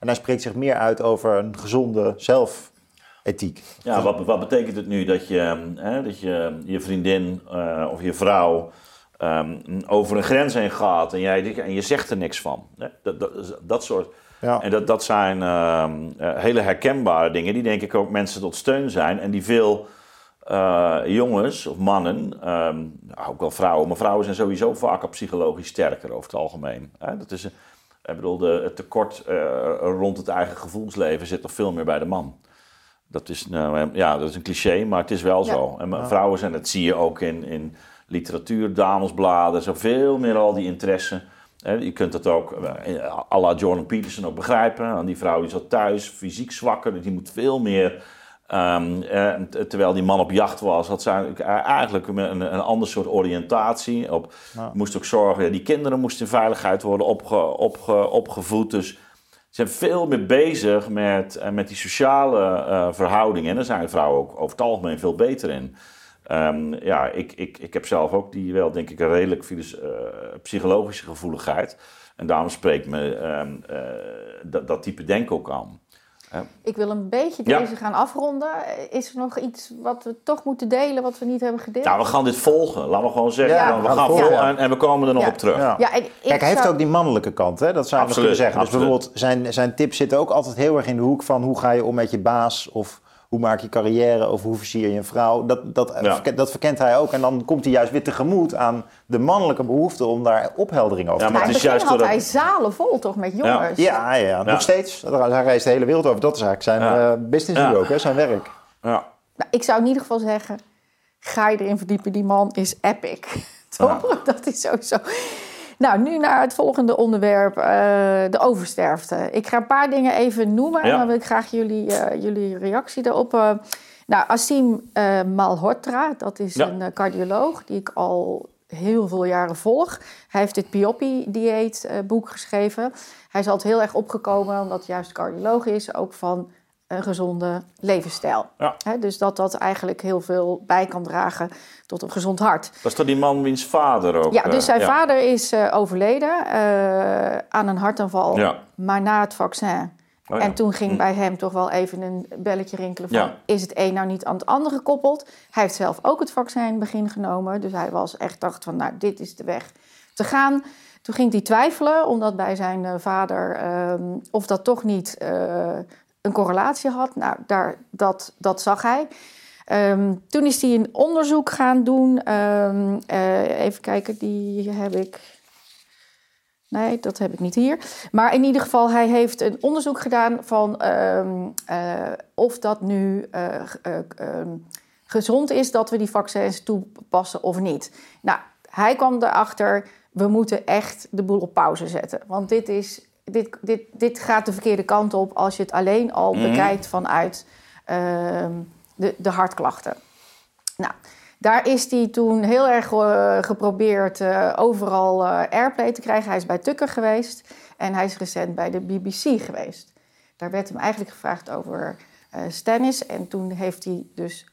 En hij spreekt zich meer uit over een gezonde zelfethiek. Ja, wat, wat betekent het nu dat je hè, dat je, je vriendin eh, of je vrouw ehm, over een grens heen gaat en, jij, en je zegt er niks van? Hè? Dat, dat, dat soort. Ja. En dat, dat zijn ehm, eh, hele herkenbare dingen die denk ik ook mensen tot steun zijn en die veel eh, jongens of mannen, ehm, nou, ook wel vrouwen, maar vrouwen zijn sowieso vaker psychologisch sterker over het algemeen. Hè? Dat is, een- ik bedoel, de, het tekort eh, rond het eigen gevoelsleven zit nog veel meer bij de man. Dat is, nou, ja, dat is een cliché, maar het is wel Ja. zo. En vrouwen zijn, dat zie je ook in, in literatuur, damesbladen, zoveel meer al die interesse. Je kunt dat ook, eh, à la Jordan Peterson, ook begrijpen. Die vrouw die zat thuis, fysiek zwakker, dus die moet veel meer... ehm, eh, terwijl die man op jacht was, had zij eigenlijk een, een, een ander soort oriëntatie. Op, Moest ook zorgen, die kinderen moesten in veiligheid worden opge, opge, opgevoed. Dus ze zijn veel meer bezig met, eh, met die sociale eh, verhoudingen. En daar zijn vrouwen ook over het algemeen veel beter in. Ehm, ja, ik, ik, ik heb zelf ook die wel, denk ik, een redelijk eh, psychologische gevoeligheid. En daarom spreekt me ehm, eh, dat, dat type denken ook aan. Ik wil een beetje Ja. deze gaan afronden. Is er nog iets wat we toch moeten delen, wat we niet hebben gedeeld? Nou, we gaan dit volgen. Laten we gewoon zeggen. Ja, we we gaan volgen. en, en we komen er nog Ja. op terug. Ja. Ja, en ik Kijk, hij heeft zou- ook die mannelijke kant, hè? dat zou je kunnen zeggen. Dus absoluut. bijvoorbeeld, zijn, zijn tips zitten ook altijd heel erg in de hoek van hoe ga je om met je baas of hoe maak je carrière of hoe versier je een vrouw. Dat, dat, Ja. verkent, dat verkent hij ook en dan komt hij juist weer tegemoet aan de mannelijke behoefte om daar opheldering over Ja, te maar Maar het in is het begin juist had doordat- hij zalen vol toch met jongens? Ja, ja, ja, nog steeds. Hij reist de hele wereld over. Dat is eigenlijk zijn Ja. eh, business nu Ja. ook, hè? zijn werk. Ja. Nou, ik zou in ieder geval zeggen, ga je erin verdiepen. Die man is epic. [laughs] Toch? Dat is sowieso... Nou, nu naar het volgende onderwerp, eh, de oversterfte. Ik ga een paar dingen even noemen en Ja. dan wil ik graag jullie, eh, jullie reactie daarop. eh. nou, Asim Malhotra, dat is Ja. een cardioloog die ik al heel veel jaren volg. Hij heeft dit Pioppi-dieet boek geschreven. Hij is altijd heel erg opgekomen, omdat hij juist cardioloog is, ook van een gezonde levensstijl. Ja. Dus dat dat eigenlijk heel veel bij kan dragen tot een gezond hart. Dat is toch die man wiens vader ook... Ja, dus eh, zijn ja. vader is eh, overleden eh, aan een hartaanval, Ja. maar na het vaccin. Oh. En toen ging bij hem toch wel even een belletje rinkelen van... Is het een nou niet aan het andere gekoppeld? Hij heeft zelf ook het vaccin in het begin genomen. Dus hij was echt dacht van, nou, dit is de weg te gaan. Toen ging hij twijfelen, omdat bij zijn vader... ehm, of dat toch niet een correlatie had. Nou, daar, dat, dat zag hij. Ehm, toen is hij een onderzoek gaan doen. Ehm, eh, even kijken, die heb ik... Nee, dat heb ik niet hier. Maar in ieder geval, hij heeft een onderzoek gedaan van ehm, eh, of dat nu eh, gezond is dat we die vaccins toepassen of niet. Nou, hij kwam erachter, we moeten echt de boel op pauze zetten. Want dit, is, dit, dit, dit gaat de verkeerde kant op als je het alleen al bekijkt vanuit ehm, de, de hartklachten. Nou, daar is hij toen heel erg eh, geprobeerd eh, overal eh, airplay te krijgen. Hij is bij Tucker geweest en hij is recent bij de BBC geweest. Daar werd hem eigenlijk gevraagd over Stennis en toen heeft hij dus,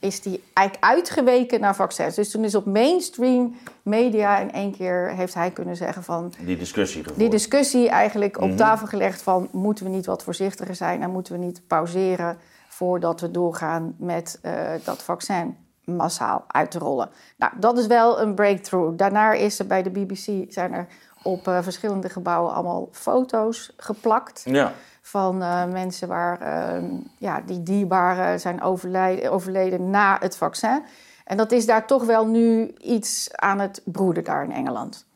is hij eigenlijk uitgeweken naar vaccins. Dus toen is op mainstream media in één keer heeft hij kunnen zeggen van... Die discussie gevoerd. Die discussie eigenlijk op tafel gelegd van... moeten we niet wat voorzichtiger zijn en moeten we niet pauzeren... voordat we doorgaan met eh, dat vaccin massaal uit te rollen. Nou, dat is wel een breakthrough. Daarna is er bij de BBC... zijn er op eh, verschillende gebouwen allemaal foto's geplakt... Ja. Van eh, mensen waar, eh, ja, die dierbaar zijn overlijden, overleden na het vaccin. En dat is daar toch wel nu iets aan het broeden daar in Engeland.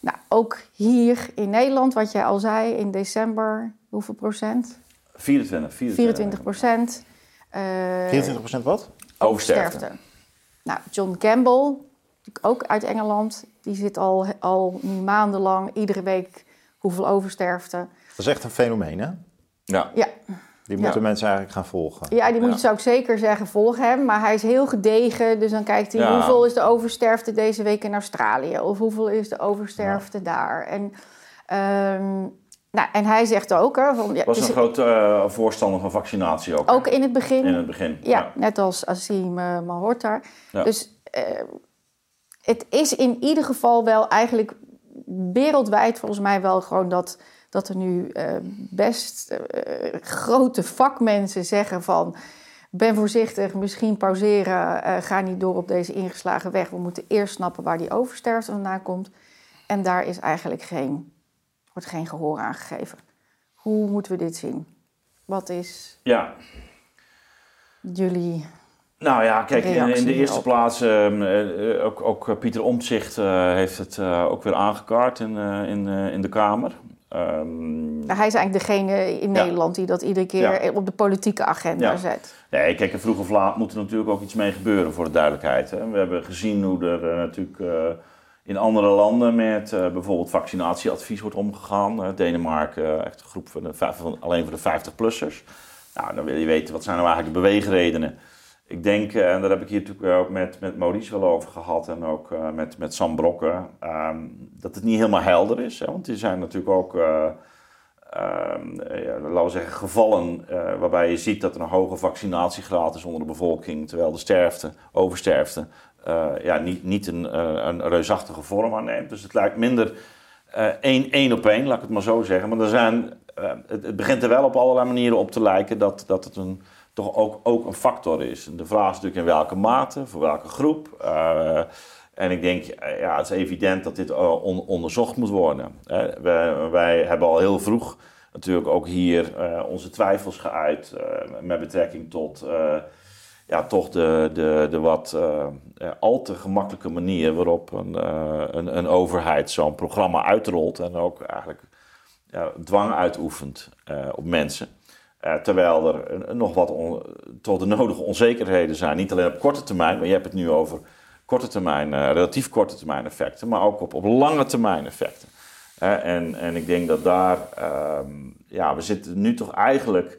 Nou, ook hier in Nederland, wat jij al zei, in december, hoeveel procent? 24, 24. 24 procent. eh, 24% wat? Oversterfte. Nou, John Campbell, ook uit Engeland, die zit al, al nu maandenlang, iedere week hoeveel oversterfte. Dat is echt een fenomeen, hè? Ja. Ja, Die Ja. moeten mensen eigenlijk gaan volgen. Ja, die moet, Ja. zou ik zeker zeggen, volg hem. Maar hij is heel gedegen. Dus dan kijkt hij Ja. hoeveel is de oversterfte deze week in Australië. Of hoeveel is de oversterfte daar. En, ehm, nou, en hij zegt ook... Hè, van, ja, Was een is groot eh, voorstander van vaccinatie ook. hè? ook in het begin. in het begin. Ja, net als Asim uh, Malhotra. Ja. Dus eh, het is in ieder geval wel eigenlijk wereldwijd volgens mij wel gewoon dat, dat er nu eh, best eh, grote vakmensen zeggen van... Ben voorzichtig, misschien pauzeren, eh, ga niet door op deze ingeslagen weg. We moeten eerst snappen waar die oversterfte vandaan komt. En daar is eigenlijk geen, wordt geen gehoor aan gegeven. Hoe moeten we dit zien? Wat is Ja. jullie Nou ja, kijk, in, de eerste plaats, ehm, eh, eh, ook, ook Pieter Omtzigt heeft het ook weer aangekaart in, in, in de Kamer. Ehm, Nou, hij is eigenlijk degene in Ja. Nederland die dat iedere keer Ja. op de politieke agenda Ja. zet. Nee, kijk, vroeg of laat moet er natuurlijk ook iets mee gebeuren voor de duidelijkheid. Hè. We hebben gezien hoe er eh, natuurlijk eh, in andere landen met eh, bijvoorbeeld vaccinatieadvies wordt omgegaan. Denemarken, echt een groep van, de, vijf- van alleen voor de 50-plussers. Nou, dan wil je weten, wat zijn nou eigenlijk de beweegredenen? Ik denk, eh, en daar heb ik hier natuurlijk ook met, met Maurice wel over gehad en ook eh, met, met Sam Brokken, ehm, dat het niet helemaal helder is. Hè, want er zijn natuurlijk ook, eh, ehm, eh, ja, laten we zeggen, gevallen waarbij je ziet dat er een hoge vaccinatiegraad is onder de bevolking, terwijl de sterfte, oversterfte, ja, niet, niet een, een reusachtige vorm aanneemt. Dus het lijkt minder één, één op één, laat ik het maar zo zeggen. Maar er zijn, het, het begint er wel op allerlei manieren op te lijken dat, dat het een, toch ook, ook een factor is. De vraag is natuurlijk in welke mate, voor welke groep. Eh, en ik denk, eh, ja, het is evident dat dit eh, on- onderzocht moet worden. Wij, wij hebben al heel vroeg natuurlijk ook hier onze twijfels geuit met betrekking tot ja, toch de, de, de wat al te gemakkelijke manier waarop een, een, een overheid zo'n programma uitrolt en ook eigenlijk ja, dwang uitoefent op mensen. Eh, terwijl er nog wat tot de nodige onzekerheden zijn. Niet alleen op korte termijn, maar je hebt het nu over korte termijn, eh, relatief korte termijn effecten, maar ook op, op lange termijn effecten. Eh, en, en ik denk dat daar, ehm, ja, we zitten nu toch eigenlijk,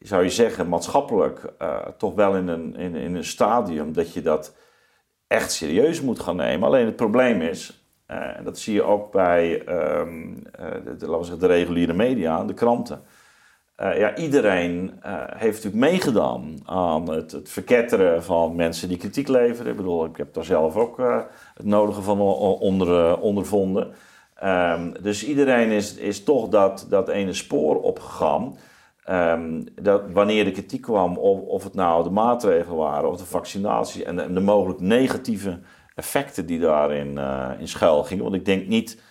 zou je zeggen, maatschappelijk toch wel in een, in, in een stadium dat je dat echt serieus moet gaan nemen. Alleen het probleem is, en dat zie je ook bij ehm, eh, de- laten we zeggen, de reguliere media, de kranten. Eh, ja, iedereen eh, heeft natuurlijk meegedaan aan het, het verketteren van mensen die kritiek leveren. Ik bedoel, ik heb daar zelf ook eh, het nodige van onder, ondervonden. Ehm, dus iedereen is, is toch dat, dat ene spoor opgegaan. Ehm, dat wanneer de kritiek kwam, of, of het nou de maatregelen waren of de vaccinatie en de, en de mogelijk negatieve effecten die daarin in schuil gingen. Want ik denk niet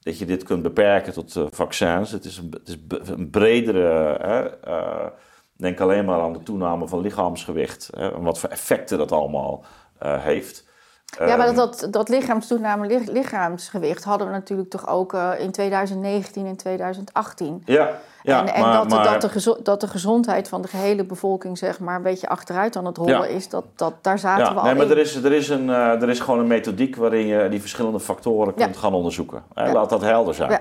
dat je dit kunt beperken tot eh, vaccins. Het is een, het is een bredere. Hè, eh, denk alleen maar aan de toename van lichaamsgewicht hè, en wat voor effecten dat allemaal eh, heeft. ja, maar Ehm, dat, dat, dat lichaamstoename, lich- lichaamsgewicht hadden we natuurlijk toch ook in 2019 en 2018. Ja, ja en en maar, dat, maar- dat, de gezo- dat de gezondheid van de gehele bevolking zeg maar een beetje achteruit aan het rollen Ja. is, dat, dat, daar zaten ja, we al nee, maar in. er is, er, is een, eh, er is gewoon een methodiek waarin je die verschillende factoren Ja. kunt gaan onderzoeken. Hè, Ja. Laat dat helder zijn. Ja.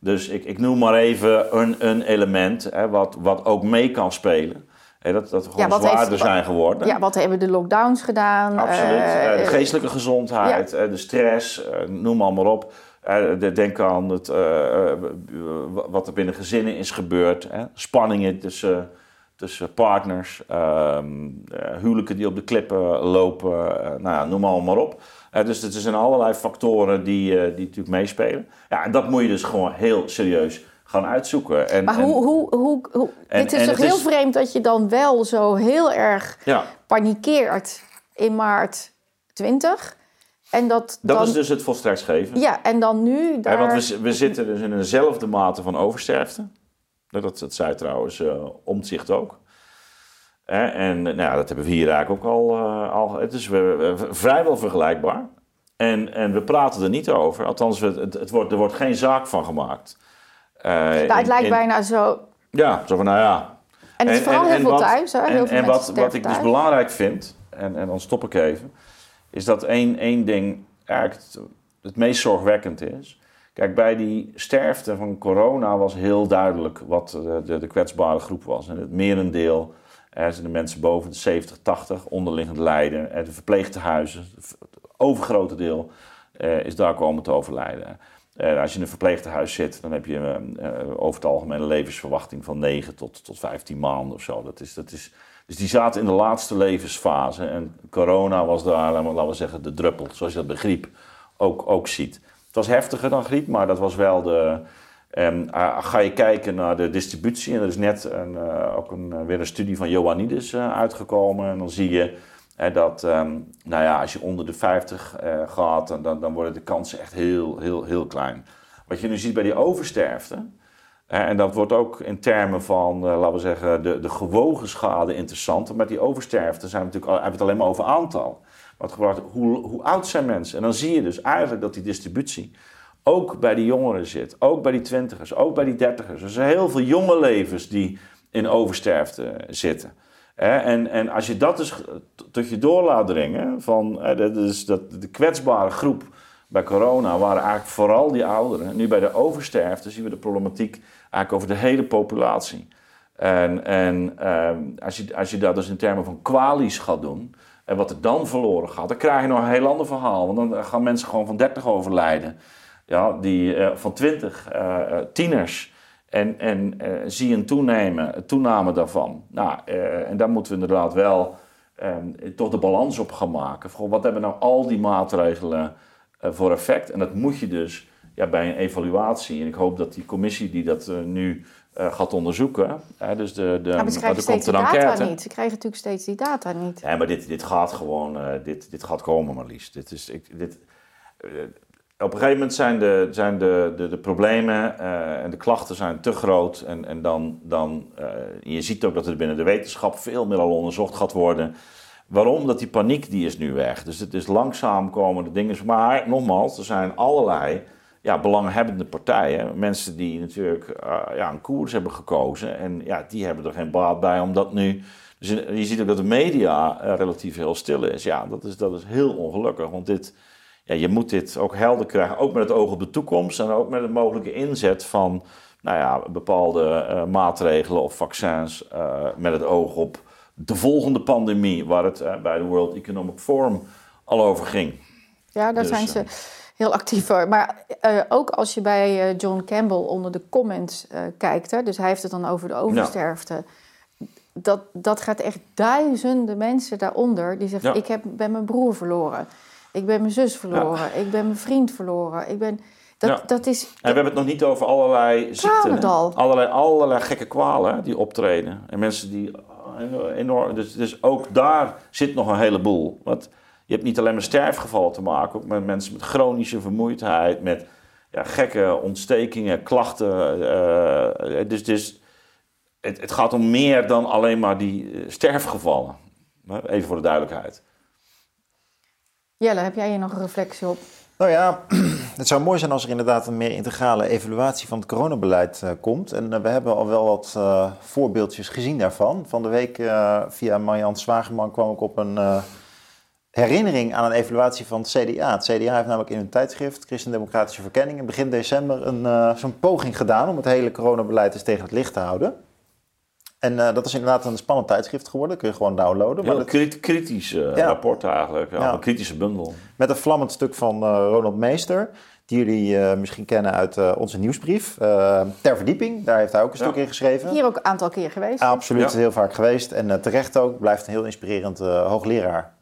Dus ik, ik noem maar even een, een element hè, wat, wat ook mee kan spelen. Dat, dat we gewoon heeft- zwaarder zijn geworden. Ja, wat hebben de lockdowns gedaan? Absoluut. Eh, Eh, de geestelijke gezondheid, de stress, noem maar, maar op. De- denk aan het, eh, eh, wat er binnen gezinnen is gebeurd. Hè. Spanningen tussen, tussen partners. ehm, eh, huwelijken die op de klippen lopen. nou ja, noem maar, maar op. Dus er zijn allerlei factoren die, die natuurlijk meespelen. Ja, en dat moet je dus gewoon heel serieus gaan uitzoeken. En, maar en- hoe, hoe, hoe, en- dit is toch het heel is- vreemd dat je dan wel zo heel erg ja, panikeert in maart 20. En dat, dat dan, is dus het volstrektsgeven. Ja, en dan nu Ja, daar... want we, we zitten dus in eenzelfde mate van oversterfte. Dat, dat zei trouwens Omtzigt ook. Hè, en nou, ja, dat hebben we hier eigenlijk ook al. eh, al het is we- we- vrijwel vergelijkbaar. En, en we praten er niet over. Althans, het, het wordt, er wordt geen zaak van gemaakt. Nou, het in- lijkt in- bijna zo... Ja, zo van nou ja. En het is vooral heel veel wat- thuis, hè? Heel en veel en wat, wat ik dus belangrijk vind, en, en dan stop ik even, is dat één, één ding eigenlijk het, meest zorgwekkend is. Kijk, bij die sterfte van corona was heel duidelijk wat de, de, kwetsbare groep was. En het merendeel er zijn de mensen boven de 70, 80, onderliggend lijden. De verpleegtehuizen, het overgrote deel, uh, is daar komen te overlijden. Als je in een verpleegtehuis zit, dan heb je uh, over het algemeen een levensverwachting van 9 tot, tot 15 maanden of zo. Dat is, dat is, dus die zaten in de laatste levensfase. En corona was daar, laten we zeggen, de druppel, zoals je dat bij griep ook, ook ziet. Het was heftiger dan griep, maar dat was wel de, Um, ga je kijken naar de distributie, en er is net een, uh, ook een, uh, weer een studie van Ioannidis uh, uitgekomen. En dan zie je dat, um, nou ja, als je onder de 50 gaat, dan, dan worden de kansen echt heel, heel, heel klein. Wat je nu ziet bij die oversterfte, en dat wordt ook in termen van, laten we zeggen, de, de gewogen schade interessant. Maar met die oversterfte zijn we natuurlijk, hebben we het alleen maar over aantal. Gebeurt, hoe, hoe oud zijn mensen? En dan zie je dus eigenlijk dat die distributie ook bij die jongeren zit. Ook bij die twintigers, ook bij die dertigers. Er zijn heel veel jonge levens die in oversterfte zitten. En, en als je dat dus tot je door laat dringen, van, dat is dat de kwetsbare groep bij corona waren eigenlijk vooral die ouderen. Nu bij de oversterfte zien we de problematiek eigenlijk over de hele populatie. En, en ehm, als, je, als je dat dus in termen van kwalies gaat doen, en wat er dan verloren gaat, dan krijg je nog een heel ander verhaal. Want dan gaan mensen gewoon van 30 overlijden ja, die, uh, van 20 uh, eh, eh, tieners. En, en zie je een toenemen, toename daarvan. Nou, en daar moeten we inderdaad wel um, toch de balans op gaan maken. Voor wat hebben nou al die maatregelen voor effect? En dat moet je dus ja, bij een evaluatie. En ik hoop dat die commissie die dat nu gaat onderzoeken. Hè, dus de, de, ja, maar ze krijgen steeds die data niet. Ze krijgen natuurlijk steeds die data niet. Ja, maar dit, dit gaat gewoon, uh, dit, dit gaat komen, Marlies. Dit is, ik, dit, op een gegeven moment zijn de, zijn de, de, de problemen en de klachten zijn te groot. En, en dan, dan je ziet ook dat er binnen de wetenschap veel meer al onderzocht gaat worden. Waarom? Dat die paniek die is nu weg. Dus het is langzaam komende dingen. Maar nogmaals, er zijn allerlei ja, belanghebbende partijen. Mensen die natuurlijk uh, ja, een koers hebben gekozen. En ja, die hebben er geen baat bij omdat nu... Dus je ziet ook dat de media relatief heel stil is. Ja, dat is, dat is heel ongelukkig. Want dit ja, je moet dit ook helder krijgen, ook met het oog op de toekomst en ook met de mogelijke inzet van nou ja, bepaalde uh, maatregelen of vaccins met het oog op de volgende pandemie, waar het bij de World Economic Forum al over ging. Ja, daar dus, zijn ze heel actief voor. Maar ook als je bij John Campbell onder de comments kijkt, hè, dus hij heeft het dan over de oversterfte. Dat, dat gaat echt duizenden mensen daaronder die zeggen: Ik heb, ben mijn broer verloren. Ik ben mijn zus verloren. Ik ben mijn vriend verloren. Ik ben... Dat, dat is... En we hebben het nog niet over allerlei ziekten. Allerlei, allerlei gekke kwalen die optreden. En mensen die enorm... Dus, dus ook daar zit nog een heleboel. Want je hebt niet alleen met sterfgevallen te maken. Ook met mensen met chronische vermoeidheid. Met ja, gekke ontstekingen, klachten. Uh, dus dus het, het gaat om meer dan alleen maar die uh, sterfgevallen. Even voor de duidelijkheid. Jelle, heb jij hier nog een reflectie op? Nou ja, [clears throat] het zou mooi zijn als er inderdaad een meer integrale evaluatie van het coronabeleid uh, komt. En uh, we hebben al wel wat uh, voorbeeldjes gezien daarvan. Van de week via Marjan Zwageman kwam ik op een herinnering aan een evaluatie van het CDA. Het CDA heeft namelijk in hun tijdschrift Christendemocratische Verkenningen begin december een, zo'n poging gedaan om het hele coronabeleid eens tegen het licht te houden. En uh, dat is inderdaad een spannend tijdschrift geworden. Kun je gewoon downloaden. Heel dat... kritisch uh, ja. rapport eigenlijk. Ja, Een kritische bundel. Met een vlammend stuk van uh, Ronald Meester. Die jullie misschien kennen uit onze nieuwsbrief. ter verdieping. Daar heeft hij ook een stuk in geschreven. Hier ook een aantal keer geweest. absoluut, heel vaak geweest. En terecht ook. Blijft een heel inspirerend hoogleraar.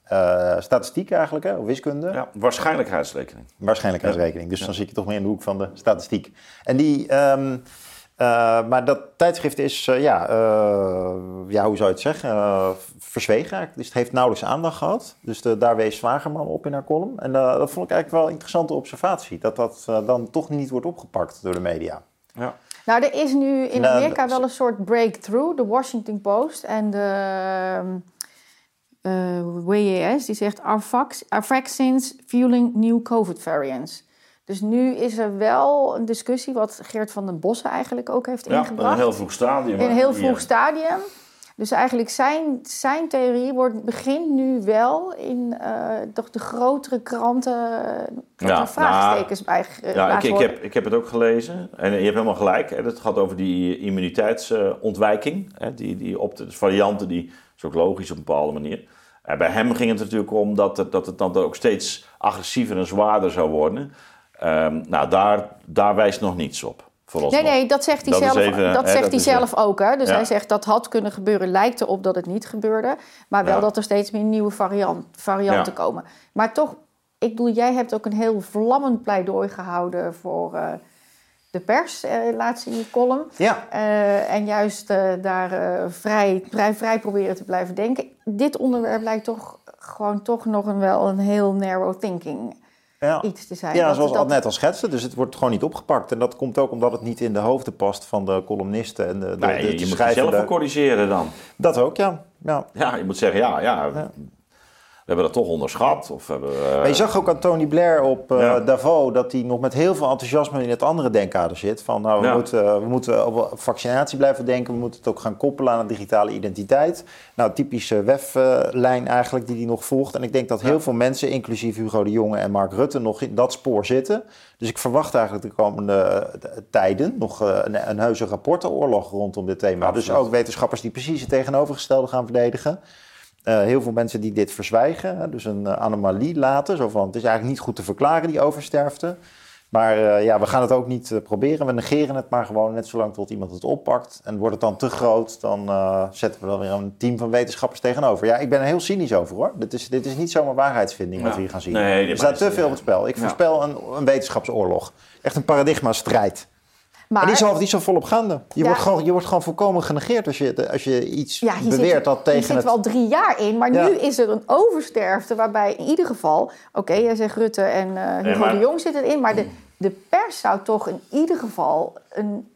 Statistiek eigenlijk, hè, of wiskunde. Ja, waarschijnlijkheidsrekening. Waarschijnlijkheidsrekening. Dus dan zit je toch meer in de hoek van de statistiek. En die... Um, uh, maar dat tijdschrift is, uh, ja, uh, ja, hoe zou je het zeggen, verzwegen. Dus het heeft nauwelijks aandacht gehad. Dus de, daar wees Zwagerman op in haar column. En dat vond ik eigenlijk wel een interessante observatie. Dat dat dan toch niet wordt opgepakt door de media. Ja. Nou, er is nu in nou, Amerika wel een soort breakthrough. De Washington Post en de WES, die zegt... Are vaccines fueling new COVID variants? Dus nu is er wel een discussie, wat Geert van den Bossen eigenlijk ook heeft ingebracht. in een heel vroeg stadium. In een heel vroeg stadium. Dus eigenlijk zijn, zijn theorie wordt, begint nu wel in uh, toch de grotere kranten ja, vraagtekens nou, bij Ja, ik, ik, heb, ik heb het ook gelezen. En je hebt helemaal gelijk. Hè. Het gaat over die immuniteitsontwijking. Die, die op de varianten, die is ook logisch op een bepaalde manier. En bij hem ging het natuurlijk om dat het, dat het dan ook steeds agressiever en zwaarder zou worden. Um, nou, daar, daar wijst nog niets op. Nee, nee, dat zegt hij zelf, dat zegt hij zelf ook. Hè? Dus hij zegt dat had kunnen gebeuren, lijkt erop dat het niet gebeurde. Maar wel dat er steeds meer nieuwe variant, varianten komen. Maar toch, ik bedoel, jij hebt ook een heel vlammend pleidooi gehouden voor uh, de pers, uh, laatst in je column. Ja. Uh, en juist daar vrij, vrij, vrij proberen te blijven denken. Dit onderwerp lijkt toch gewoon toch nog een, wel een heel narrow thinking ja. iets te zijn. Ja, zoals dat... net al schetste. Dus het wordt gewoon niet opgepakt. En dat komt ook omdat het niet in de hoofden past van de columnisten. En de, de, nee, de, je moet jezelf corrigeren dan. Dat ook, ja. ja. Ja, je moet zeggen, ja, ja, hebben dat toch onderschat. Of hebben, Maar je zag ook aan Tony Blair op uh, Davos dat hij nog met heel veel enthousiasme in het andere denkkader zit. Van nou, we, moeten, we moeten op vaccinatie blijven denken. We moeten het ook gaan koppelen aan een digitale identiteit. Nou, typische WEF-lijn eigenlijk die hij nog volgt. En ik denk dat heel veel mensen, inclusief Hugo de Jonge en Mark Rutte, nog in dat spoor zitten. Dus ik verwacht eigenlijk de komende eh, tijden nog een, een heuse rapportenoorlog rondom dit thema. Dus ook wetenschappers die precies het tegenovergestelde gaan verdedigen. Uh, heel veel mensen die dit verzwijgen, dus een uh, anomalie laten. Zo van, het is eigenlijk niet goed te verklaren, die oversterfte. Maar uh, ja, we gaan het ook niet proberen. We negeren het maar gewoon net zolang tot iemand het oppakt. En wordt het dan te groot, dan zetten we dan weer een team van wetenschappers tegenover. Ja, ik ben er heel cynisch over hoor. Dit is, dit is niet zomaar waarheidsvinding wat we hier gaan zien. Nee, er staat te veel op het spel. Ik voorspel een, een wetenschapsoorlog. Echt een paradigma-strijd. Maar, en die is, al, die is al volop gaande. Je, wordt gewoon, je wordt gewoon volkomen genegeerd als je, als je iets ja, beweert dat tegen. Je zit wel drie jaar in, maar nu is er een oversterfte waarbij in ieder geval. Oké, jij zegt Rutte en uh, Hugo de Jong zitten erin, maar de, de pers zou toch in ieder geval een,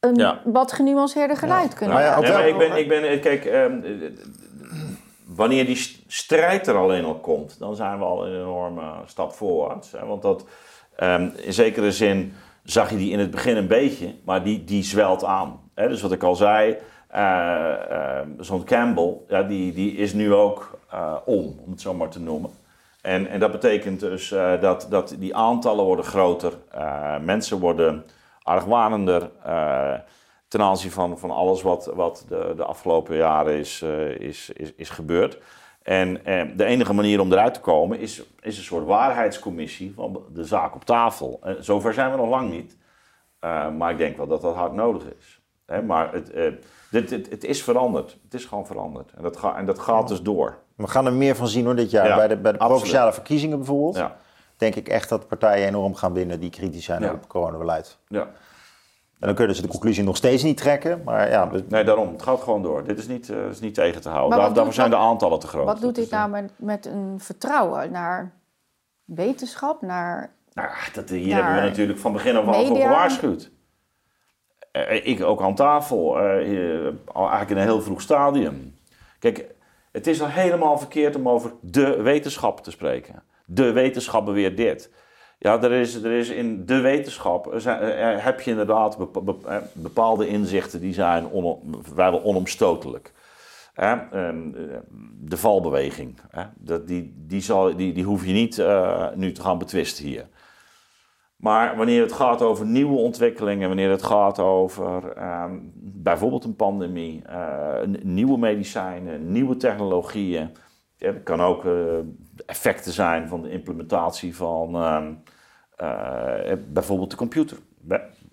een wat genuanceerder geluid kunnen nou ja, ik ben, ik ben, kijk, um, wanneer die strijd er alleen al komt, dan zijn we al een enorme stap voorwaarts. Hè? Want dat um, in zekere zin zag je die in het begin een beetje, maar die, die zwelt aan. Hè? Dus wat ik al zei, uh, zo'n Campbell, ja, die, die is nu ook uh, om, om het zo maar te noemen. En, en dat betekent dus dat, dat die aantallen worden groter, mensen worden argwanender ten aanzien van, van alles wat, wat de, de afgelopen jaren is, is, is, is gebeurd. En eh, de enige manier om eruit te komen is, is een soort waarheidscommissie van de zaak op tafel. Eh, zover zijn we nog lang niet. Uh, maar ik denk wel dat dat hard nodig is. Hè, maar het, uh, dit, het, het, is veranderd. Het is gewoon veranderd. En dat, ga, en dat gaat dus door. We gaan er meer van zien hoor dit jaar. Ja, bij de, bij de provinciale verkiezingen bijvoorbeeld. Ja. Denk ik echt dat partijen enorm gaan winnen die kritisch zijn op het coronabeleid. Ja. En dan kunnen ze de conclusie nog steeds niet trekken. Maar ja, Nee, daarom. Het gaat gewoon door. Dit is niet, uh, is niet tegen te houden. Daar, daarvoor zijn de aantallen te groot. Wat doet dit nou met, met een vertrouwen naar wetenschap, naar... Nou, dat, hier hebben we natuurlijk van begin af aan voor gewaarschuwd. Uh, ik ook aan tafel, uh, al eigenlijk in een heel vroeg stadium. Kijk, het is al helemaal verkeerd om over de wetenschap te spreken. De wetenschap beweert dit. Ja, er is, er is in de wetenschap zijn, heb je inderdaad bepaalde inzichten die zijn vrijwel onomstotelijk. Ehm, de valbeweging, die, die, zal, die, die hoef je niet nu te gaan betwisten hier. Maar wanneer het gaat over nieuwe ontwikkelingen, wanneer het gaat over um, bijvoorbeeld een pandemie, nieuwe medicijnen, nieuwe technologieën. Kan ook effecten zijn van de implementatie van um, uh, bijvoorbeeld de computer.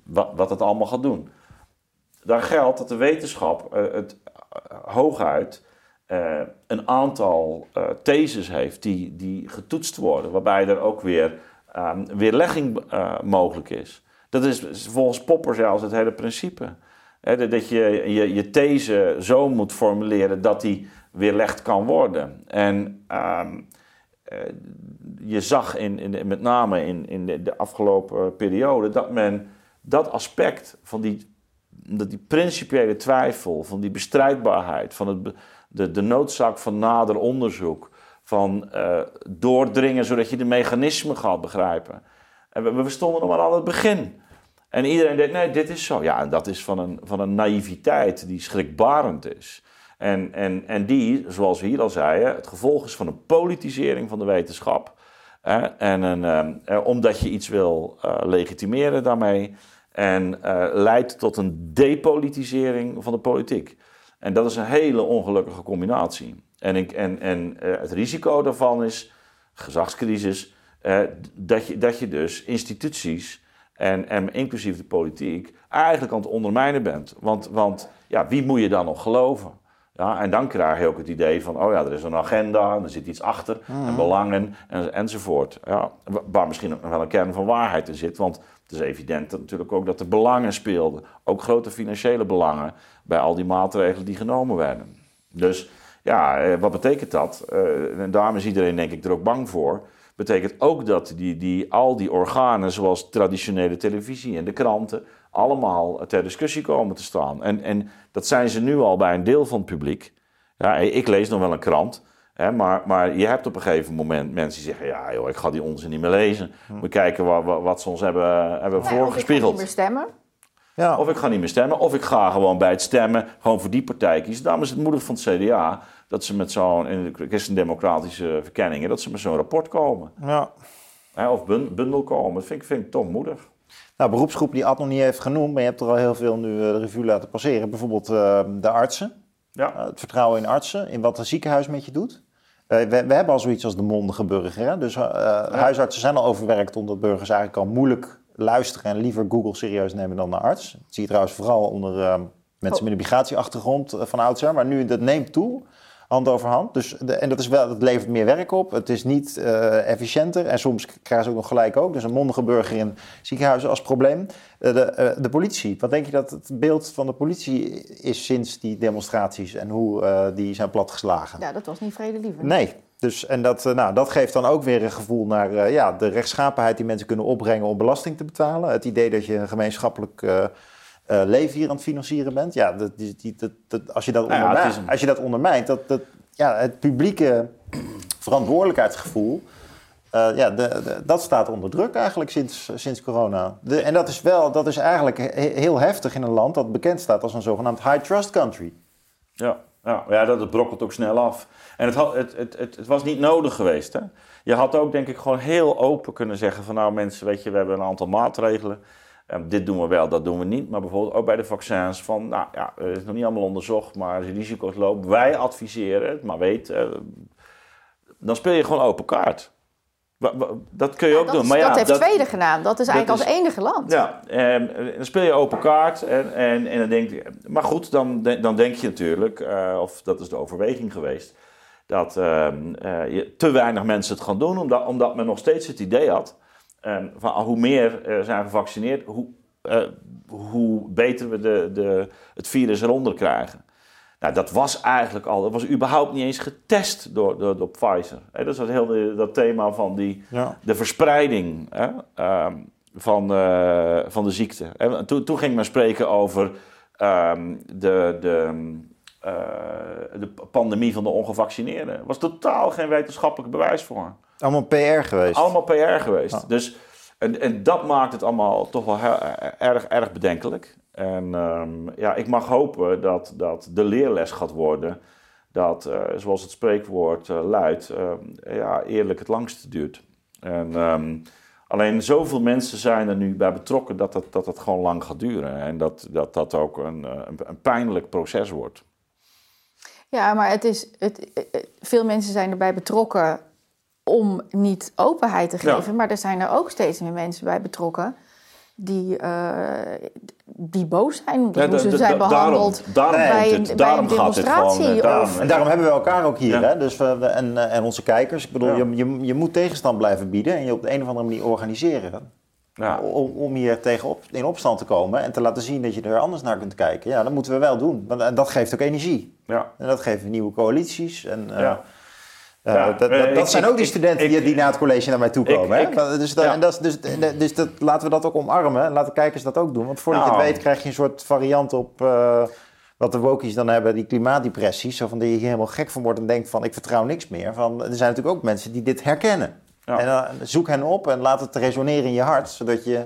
Wat, wat het allemaal gaat doen. Daar geldt dat de wetenschap uh, het hooguit een aantal theses heeft die, die getoetst worden, waarbij er ook weer um, weerlegging mogelijk is. Dat is volgens Popper zelfs het hele principe. dat je, je je these zo moet formuleren dat die weerlegd kan worden. En uh, je zag in, in, met name in, de, afgelopen periode dat men dat aspect van die, dat die principiële twijfel, van die bestrijdbaarheid, van het, de, de noodzaak van nader onderzoek, van uh, doordringen zodat je de mechanismen gaat begrijpen. En we, we stonden nog maar aan het begin. En iedereen denkt, nee, dit is zo. Ja, en dat is van een, van een naïviteit die schrikbarend is. En, en, en die, zoals we hier al zeiden, het gevolg is van een politisering van de wetenschap. Hè? En een, eh, eh, omdat je iets wil eh, legitimeren daarmee. En eh, leidt tot een depolitisering van de politiek. En dat is een hele ongelukkige combinatie. En, ik, en, en het risico daarvan is, gezagscrisis, dat, je, dat je dus instituties, en, en inclusief de politiek, eigenlijk aan het ondermijnen bent. Want, want ja, wie moet je dan nog geloven? Ja, en dan krijg je ook het idee van, oh ja, er is een agenda, en er zit iets achter, en belangen, en, enzovoort. Ja, wa- waar misschien ook nog wel een kern van waarheid in zit, want het is evident dat natuurlijk ook dat er belangen speelden. Ook grote financiële belangen bij al die maatregelen die genomen werden. Dus ja, eh, wat betekent dat? Eh, en daarom is iedereen denk ik er ook bang voor. Betekent ook dat die, die, al die organen, zoals traditionele televisie en de kranten, allemaal ter discussie komen te staan. En, en dat zijn ze nu al bij een deel van het publiek. Ja, ik lees nog wel een krant. Hè, maar, maar je hebt op een gegeven moment mensen die zeggen: Ja, joh, ik ga die onzin niet meer lezen. We kijken wat, wat, wat ze ons hebben, hebben Nou ja, of ik ga niet voorgespiegeld. meer stemmen. Ja. Of ik ga niet meer stemmen, of ik ga gewoon bij het stemmen gewoon voor die partij kiezen. Daarom is het moedig van het CDA dat ze met zo'n, in de christendemocratische verkenningen, dat ze met zo'n rapport komen. ja. Hè, of bun- bundel komen. Dat vind ik, vind ik toch moedig. Nou, beroepsgroep die Ad nog niet heeft genoemd, maar je hebt er al heel veel nu eh, de revue laten passeren. Bijvoorbeeld eh, de artsen. Ja. Uh, het vertrouwen in artsen, in wat een ziekenhuis met je doet. Uh, we, we, hebben al zoiets als de mondige burger. Hè? Dus ja. huisartsen zijn al overwerkt omdat burgers eigenlijk al moeilijk luisteren en liever Google serieus nemen dan de arts. Dat zie je trouwens vooral onder uh, mensen oh. met een migratieachtergrond van oudsher. Maar nu, dat neemt toe, hand over hand. Dus de, en dat, is wel, dat levert meer werk op. Het is niet uh, efficiënter en soms krijgen ze ook nog gelijk ook. Dus een mondige burger in ziekenhuizen als probleem. Uh, de, uh, de, politie, wat denk je dat het beeld van de politie is sinds die demonstraties en hoe die zijn platgeslagen? Ja, dat was niet vredelievend. Nee. Dus, en dat, nou, dat geeft dan ook weer een gevoel naar ja, de rechtschapenheid die mensen kunnen opbrengen om belasting te betalen. Het idee dat je een gemeenschappelijk uh, leven hier aan het financieren bent. Ja, dat, die, dat, dat, als, je dat Nou ja, een- als je dat ondermijnt, dat, dat, ja, het publieke verantwoordelijkheidsgevoel. eh, ja, de, de- dat staat onder druk eigenlijk sinds, sinds corona. De, en dat is, wel, dat is eigenlijk he- heel heftig in een land dat bekend staat als een zogenaamd high trust country. Ja, ja, ja dat het brokkelt ook snel af. En het, had, het, het, het, het was niet nodig geweest. Hè? Je had ook, denk ik, gewoon heel open kunnen zeggen: van nou, mensen, weet je, we hebben een aantal maatregelen. Eh, dit doen we wel, dat doen we niet. Maar bijvoorbeeld ook bij de vaccins: van nou ja, het is nog niet allemaal onderzocht, maar als je risico's loopt, wij adviseren het. Maar weet, eh, dan speel je gewoon open kaart. Dat kun je ook doen. is- Maar ja, dat heeft Zweden gedaan. Dat is eigenlijk is- als enige land. Ja, en, en dan speel je open kaart en, en, en dan denk je... Maar goed, dan, dan denk je natuurlijk, eh, of dat is de overweging geweest... dat ehm, eh, je te weinig mensen het gaan doen, omdat, omdat men nog steeds het idee had... ehm, van ah, hoe meer er zijn gevaccineerd, hoe, eh, hoe beter we de, de, het virus eronder krijgen. Nou, dat was eigenlijk al, dat was überhaupt niet eens getest door, door, door Pfizer. Dat is dat hele dat thema van die, Ja. de verspreiding hè, ehm, van, eh, van de ziekte. En toen, toen ging men spreken over ehm, de, de, eh, de pandemie van de ongevaccineerden. Er was totaal geen wetenschappelijk bewijs voor. Allemaal PR geweest. Allemaal PR geweest. Dus, en, en dat maakt het allemaal toch wel heel- erg, erg bedenkelijk. En ehm, ja, ik mag hopen dat, dat de leerles gaat worden dat, eh, zoals het spreekwoord eh, luidt, ja, eerlijk het langste duurt. En, ehm, alleen zoveel mensen zijn er nu bij betrokken dat dat, dat, dat gewoon lang gaat duren. En dat dat, dat ook een, eh, een, een pijnlijk proces wordt. Ja, maar het is, het, eh, veel mensen zijn erbij betrokken om niet openheid te Ja. geven. Maar er zijn er ook steeds meer mensen bij betrokken die, eh, die boos zijn omdat Ja, hoe ze zijn behandeld Daarom, daarom, bij een, het, bij daarom een gaat dit gewoon... demonstratie. eh, daarom- of, En daarom hebben we elkaar ook hier, Ja. hè? Dus we, we- en, eh, en onze kijkers. Ik bedoel, Ja. je, je, je moet tegenstand blijven bieden en je op de een of andere manier organiseren. ja. Om, om hier tegen op, in opstand te komen en te laten zien dat je er anders naar kunt kijken. Ja, dat moeten we wel doen. Want, en dat geeft ook energie. Ja. En dat geeft nieuwe coalities. En, eh, Ja. eh, Ja, dat, dat, dat ik- zijn ook die studenten die, ik- die na het college naar mij toe komen. hè? ik- dus, dat, ja. en dat, dus, dus dat, laten we dat ook omarmen. En laten kijkers dat ook doen. Want voordat je Nou. het weet krijg je een soort variant op... eh, wat de wokies dan hebben, die klimaatdepressies. Zo van dat je hier helemaal gek van wordt en denkt van ik vertrouw niks meer. Van, er zijn natuurlijk ook mensen die dit herkennen. Ja. En dan zoek hen op en laat het resoneren in je hart. Zodat je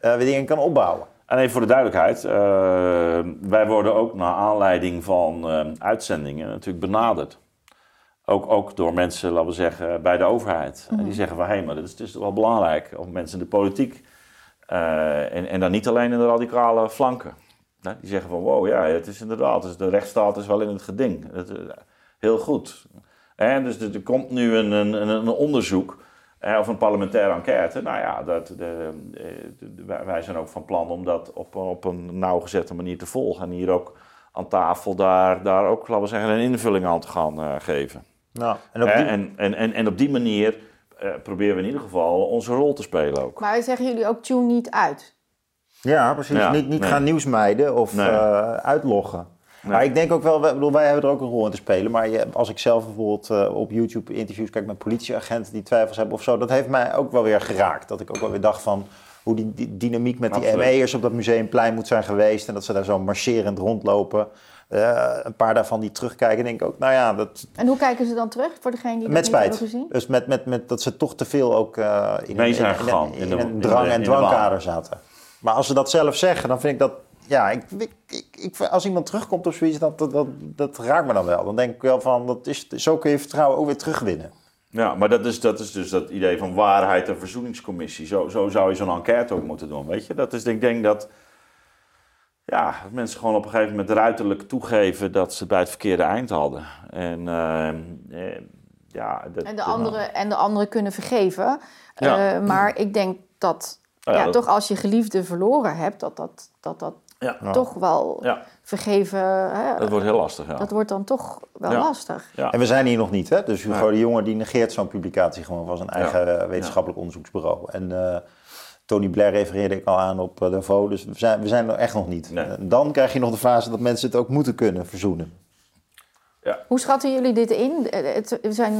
weer dingen kan opbouwen. En even voor de duidelijkheid, eh, wij worden ook naar aanleiding van eh, uitzendingen natuurlijk benaderd. Ook, ook door mensen, laten we zeggen, bij de overheid. En die zeggen van, hé, maar dat is, is wel belangrijk. Of mensen in de politiek. eh, en, en dan niet alleen in de radicale flanken. Nou, die zeggen van, wow, ja, het is inderdaad, dus de rechtsstaat is wel in het geding. Het, heel goed. En dus er, komt nu een, een, een, onderzoek, of een parlementaire enquête. Nou ja, dat, de, de- de- wij- zijn ook van plan om dat op, op een nauwgezette manier te volgen. En hier ook aan tafel daar, daar ook, laten we zeggen, een invulling aan te gaan eh, geven. Nou, en op die- En, en, en, en op die manier eh, proberen we in ieder geval onze rol te spelen ook. Maar zeggen jullie ook tune niet uit? Ja, precies. Ja, niet niet nee. gaan nieuws mijden of Nee. eh, uitloggen. Maar ik denk ook wel, we- bedoel, wij hebben er ook een rol in te spelen. Maar je, als ik zelf bijvoorbeeld eh, op YouTube interviews kijk met politieagenten die twijfels hebben of zo, dat heeft mij ook wel weer geraakt. Dat ik ook wel weer dacht van hoe die, die dynamiek met die. ME'ers op dat museumplein moet zijn geweest. En dat ze daar zo marcherend rondlopen. Eh, een paar daarvan die terugkijken, denk ik ook, nou ja, dat, En hoe kijken ze dan terug voor degene die dat met niet spijt. hebben gezien? Dus met, met, met dat ze toch te veel ook eh, in, Mee een- zijn in, in, in de- een in de- drang- en in de dwangkader zaten. Maar als ze dat zelf zeggen, dan vind ik dat... Ja, ik, ik, ik, ik- als iemand terugkomt of zoiets, dat, dat, dat, dat raakt me dan wel. Dan denk ik wel van, dat is, zo kun je vertrouwen ook weer terugwinnen. Ja, maar dat is, dat is dus dat idee van waarheid en verzoeningscommissie. Zo, zo zou je zo'n enquête ook moeten doen, weet je. Dat is, ik denk dat, ja, dat mensen gewoon op een gegeven moment ruiterlijk toegeven dat ze het bij het verkeerde eind hadden. En ehm, eh, ja... Dat, En de anderen en de anderen kunnen vergeven. Ja. Eh, maar ik denk dat, ja, ja, dat- toch als je geliefde verloren hebt, dat dat, dat, dat Ja, toch wel ja, vergeven, hè, dat wordt heel lastig, ja. dat wordt dan toch wel Ja. lastig. ja. En we zijn hier nog niet, hè? Dus Hugo de Jonge die negeert zo'n publicatie gewoon van zijn eigen eh, wetenschappelijk onderzoeksbureau. En eh, Tony Blair refereerde ik al aan op uh, Davos, dus we zijn, we zijn er echt nog niet. Nee. Dan krijg je nog de fase dat mensen het ook moeten kunnen verzoenen. Hoe schatten jullie dit in? Eh, het- We zijn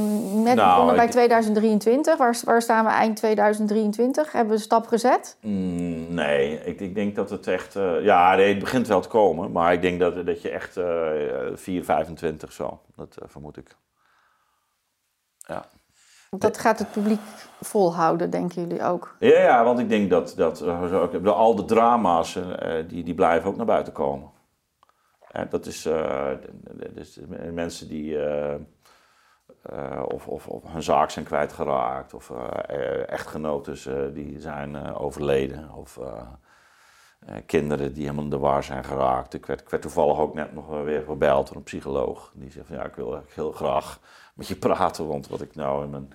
net Nou, begonnen bij ik- 2023. Waar, waar staan we eind 2023? Hebben we een stap gezet? Mm, nee, ik, ik denk dat het echt... eh, ja, nee, het begint wel te komen. Maar ik denk dat, dat je echt eh 4, 25 zo, dat eh, vermoed ik. Ja. Dat gaat het publiek volhouden, denken jullie ook? Ja, ja, want ik denk dat, dat zo- ik bedoel, al de drama's, die, die blijven ook naar buiten komen. Dat is eh, dus mensen die eh, eh, of, of, of hun zaak zijn kwijtgeraakt, of eh, echtgenoten die zijn overleden, of kinderen die helemaal in de war zijn geraakt. Ik werd, toevallig ook net nog weer gebeld door een psycholoog. Die zegt van ja, ik wil heel graag met je praten, want wat ik nou in mijn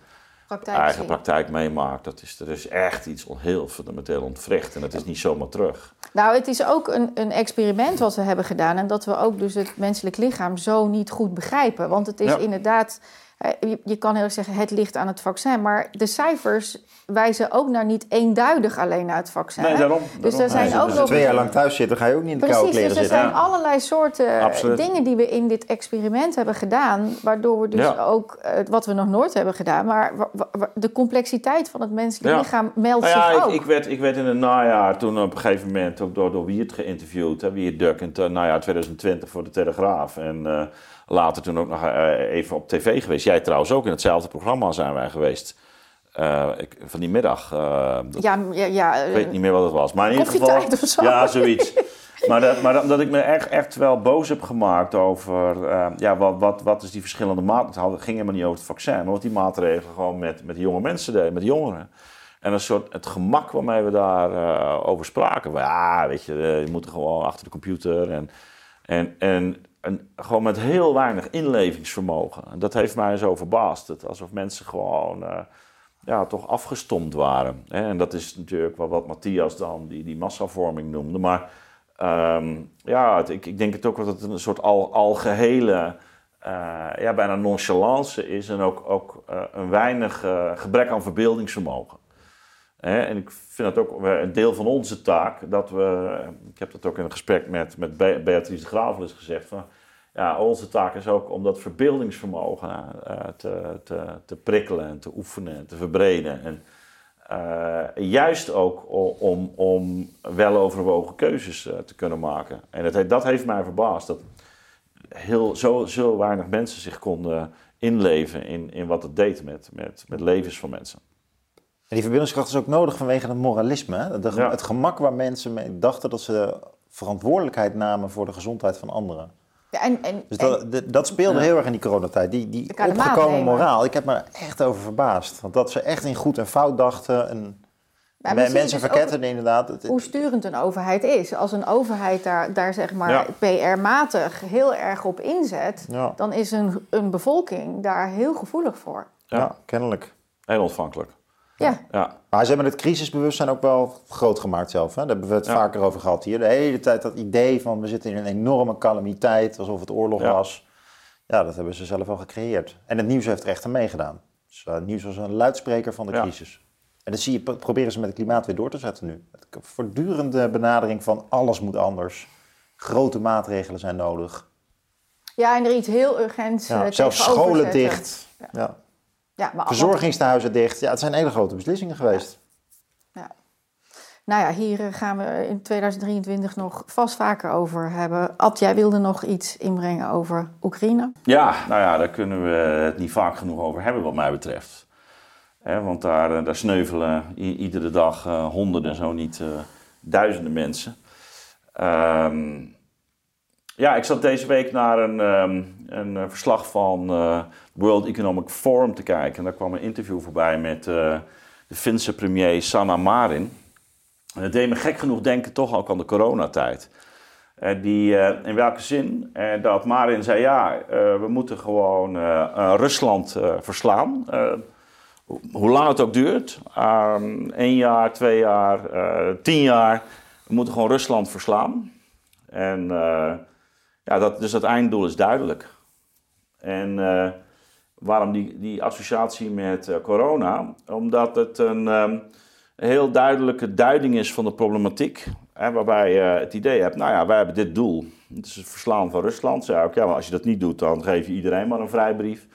Praktijk eigen praktijk meemaak, dat is, er is echt iets heel fundamenteel ontwricht en dat is niet zomaar terug. Nou, het is ook een, een experiment wat we hebben gedaan. En dat we ook dus het menselijk lichaam zo niet goed begrijpen. Want het is Ja. inderdaad... eh, Je, je kan heel erg zeggen, het ligt aan het vaccin. Maar de cijfers wijzen ook naar niet eenduidig alleen naar het vaccin. Nee, daarom. Dus er zijn Nee, ook Als nog... je twee jaar lang thuis zit, dan ga je ook niet in de koude kleren dus er zijn allerlei soorten Absoluut. dingen die we in dit experiment hebben gedaan. Waardoor we dus Ja. ook, eh, wat we nog nooit hebben gedaan... maar de complexiteit van het menselijk Ja. lichaam meldt Nou ja, zich ik, ook. ik, werd, ik werd in het najaar toen op een gegeven moment ook door, door Wiert geïnterviewd. Hè, Wiert Duk in het najaar 2020 voor de Telegraaf. En eh, later toen ook nog eh, even op tv geweest. Jij trouwens ook in hetzelfde programma zijn wij geweest. Eh, ik, van die middag. eh, Ja, ja, ja, ik weet niet meer wat het was. Maar in ieder geval. Koffietijd of zo. Ja, zoiets. Maar, dat, maar dat, dat ik me echt, echt wel boos heb gemaakt over. ja, wat, wat, wat is die verschillende maatregelen? Het ging helemaal niet over het vaccin, maar wat die maatregelen gewoon met, met jonge mensen deden, met jongeren. En een soort het gemak waarmee we daar eh, over spraken. Ja, weet je, je moet gewoon achter de computer. En, en, en, en gewoon met heel weinig inlevingsvermogen. En dat heeft mij zo verbaasd. Alsof mensen gewoon. eh, ja, toch afgestomd waren. En dat is natuurlijk wat, wat Matthias dan die, die massavorming noemde. Maar ehm, ja, ik, ik denk het ook dat het een soort al, algehele, eh, ja, bijna nonchalance is. En ook, ook eh, een weinig gebrek aan verbeeldingsvermogen. En ik vind dat ook een deel van onze taak. Dat we, ik heb dat ook in een gesprek met, met Be- Beatrice de Gravel gezegd. Van, ja, onze taak is ook om dat verbeeldingsvermogen eh, te, te, te prikkelen en te oefenen en te verbreden. En eh, juist ook om, om weloverwogen keuzes eh, te kunnen maken. En het, he- dat heeft mij verbaasd. Dat heel, zo, zo weinig mensen zich konden inleven in, in wat het deed met, met, met levens van mensen. Die verbindingskracht is ook nodig vanwege het moralisme. Hè? De- Ja. Het gemak waar mensen mee dachten dat ze verantwoordelijkheid namen voor de gezondheid van anderen. Ja, en, en, Dus en- dat, de- dat speelde heel erg in die coronatijd. Die, die opgekomen moraal, ik heb me er echt over verbaasd. Want dat ze echt in goed en fout dachten. En maar mensen dus verketten inderdaad. Het- hoe sturend een overheid is. Als een overheid daar, daar zeg maar Ja. PR-matig heel erg op inzet, Ja. dan is een, een bevolking daar heel gevoelig voor. ja. Ja. kennelijk. Heel ontvankelijk. Ja, Ja, Maar ze hebben het crisisbewustzijn ook wel groot gemaakt zelf. Hè? Daar hebben we het Ja. vaker over gehad hier. De hele tijd dat idee van we zitten in een enorme calamiteit, alsof het oorlog Ja. was. Ja, dat hebben ze zelf wel gecreëerd. En het nieuws heeft er echt aan meegedaan. Dus, eh, het nieuws was een luidspreker van de Ja. crisis. En dat zie je, pro- proberen ze met het klimaat weer door te zetten nu. Het voortdurende benadering van alles moet anders. Grote maatregelen zijn nodig. ja en er iets heel urgents Ja, eh, zelfs scholen dicht. Ja. Ja, maar Verzorgingstehuizen dicht. Ja, het zijn hele grote beslissingen geweest. Ja. Nou ja, hier eh, gaan we in 2023 nog vast vaker over hebben. Ad, jij wilde nog iets inbrengen over Oekraïne? Ja, nou ja, daar kunnen we het niet vaak genoeg over hebben, wat mij betreft. Hè, want daar, eh, daar sneuvelen i- iedere dag eh, honderden, zo niet eh, duizenden mensen. Ehm, ja, ik zat deze week naar een, ehm, een eh, verslag van eh World Economic Forum te kijken. En daar kwam een interview voorbij met eh, de Finse premier Sanna Marin. En dat deed me gek genoeg denken toch ook aan de coronatijd. Eh, die, in welke zin? Dat Marin zei, ja, we moeten gewoon Rusland verslaan. Ho- hoe lang het ook duurt. Eén jaar, twee jaar, tien jaar. We moeten gewoon Rusland verslaan. En ja, dat, dus dat einddoel is duidelijk. En eh, waarom die, die associatie met eh, corona? Omdat het een ehm, heel duidelijke duiding is van de problematiek. Hè, waarbij je het idee hebt, nou ja, wij hebben dit doel. Het is het verslaan van Rusland. Ook, ja, maar als je dat niet doet, dan geef je iedereen maar een vrijbrief.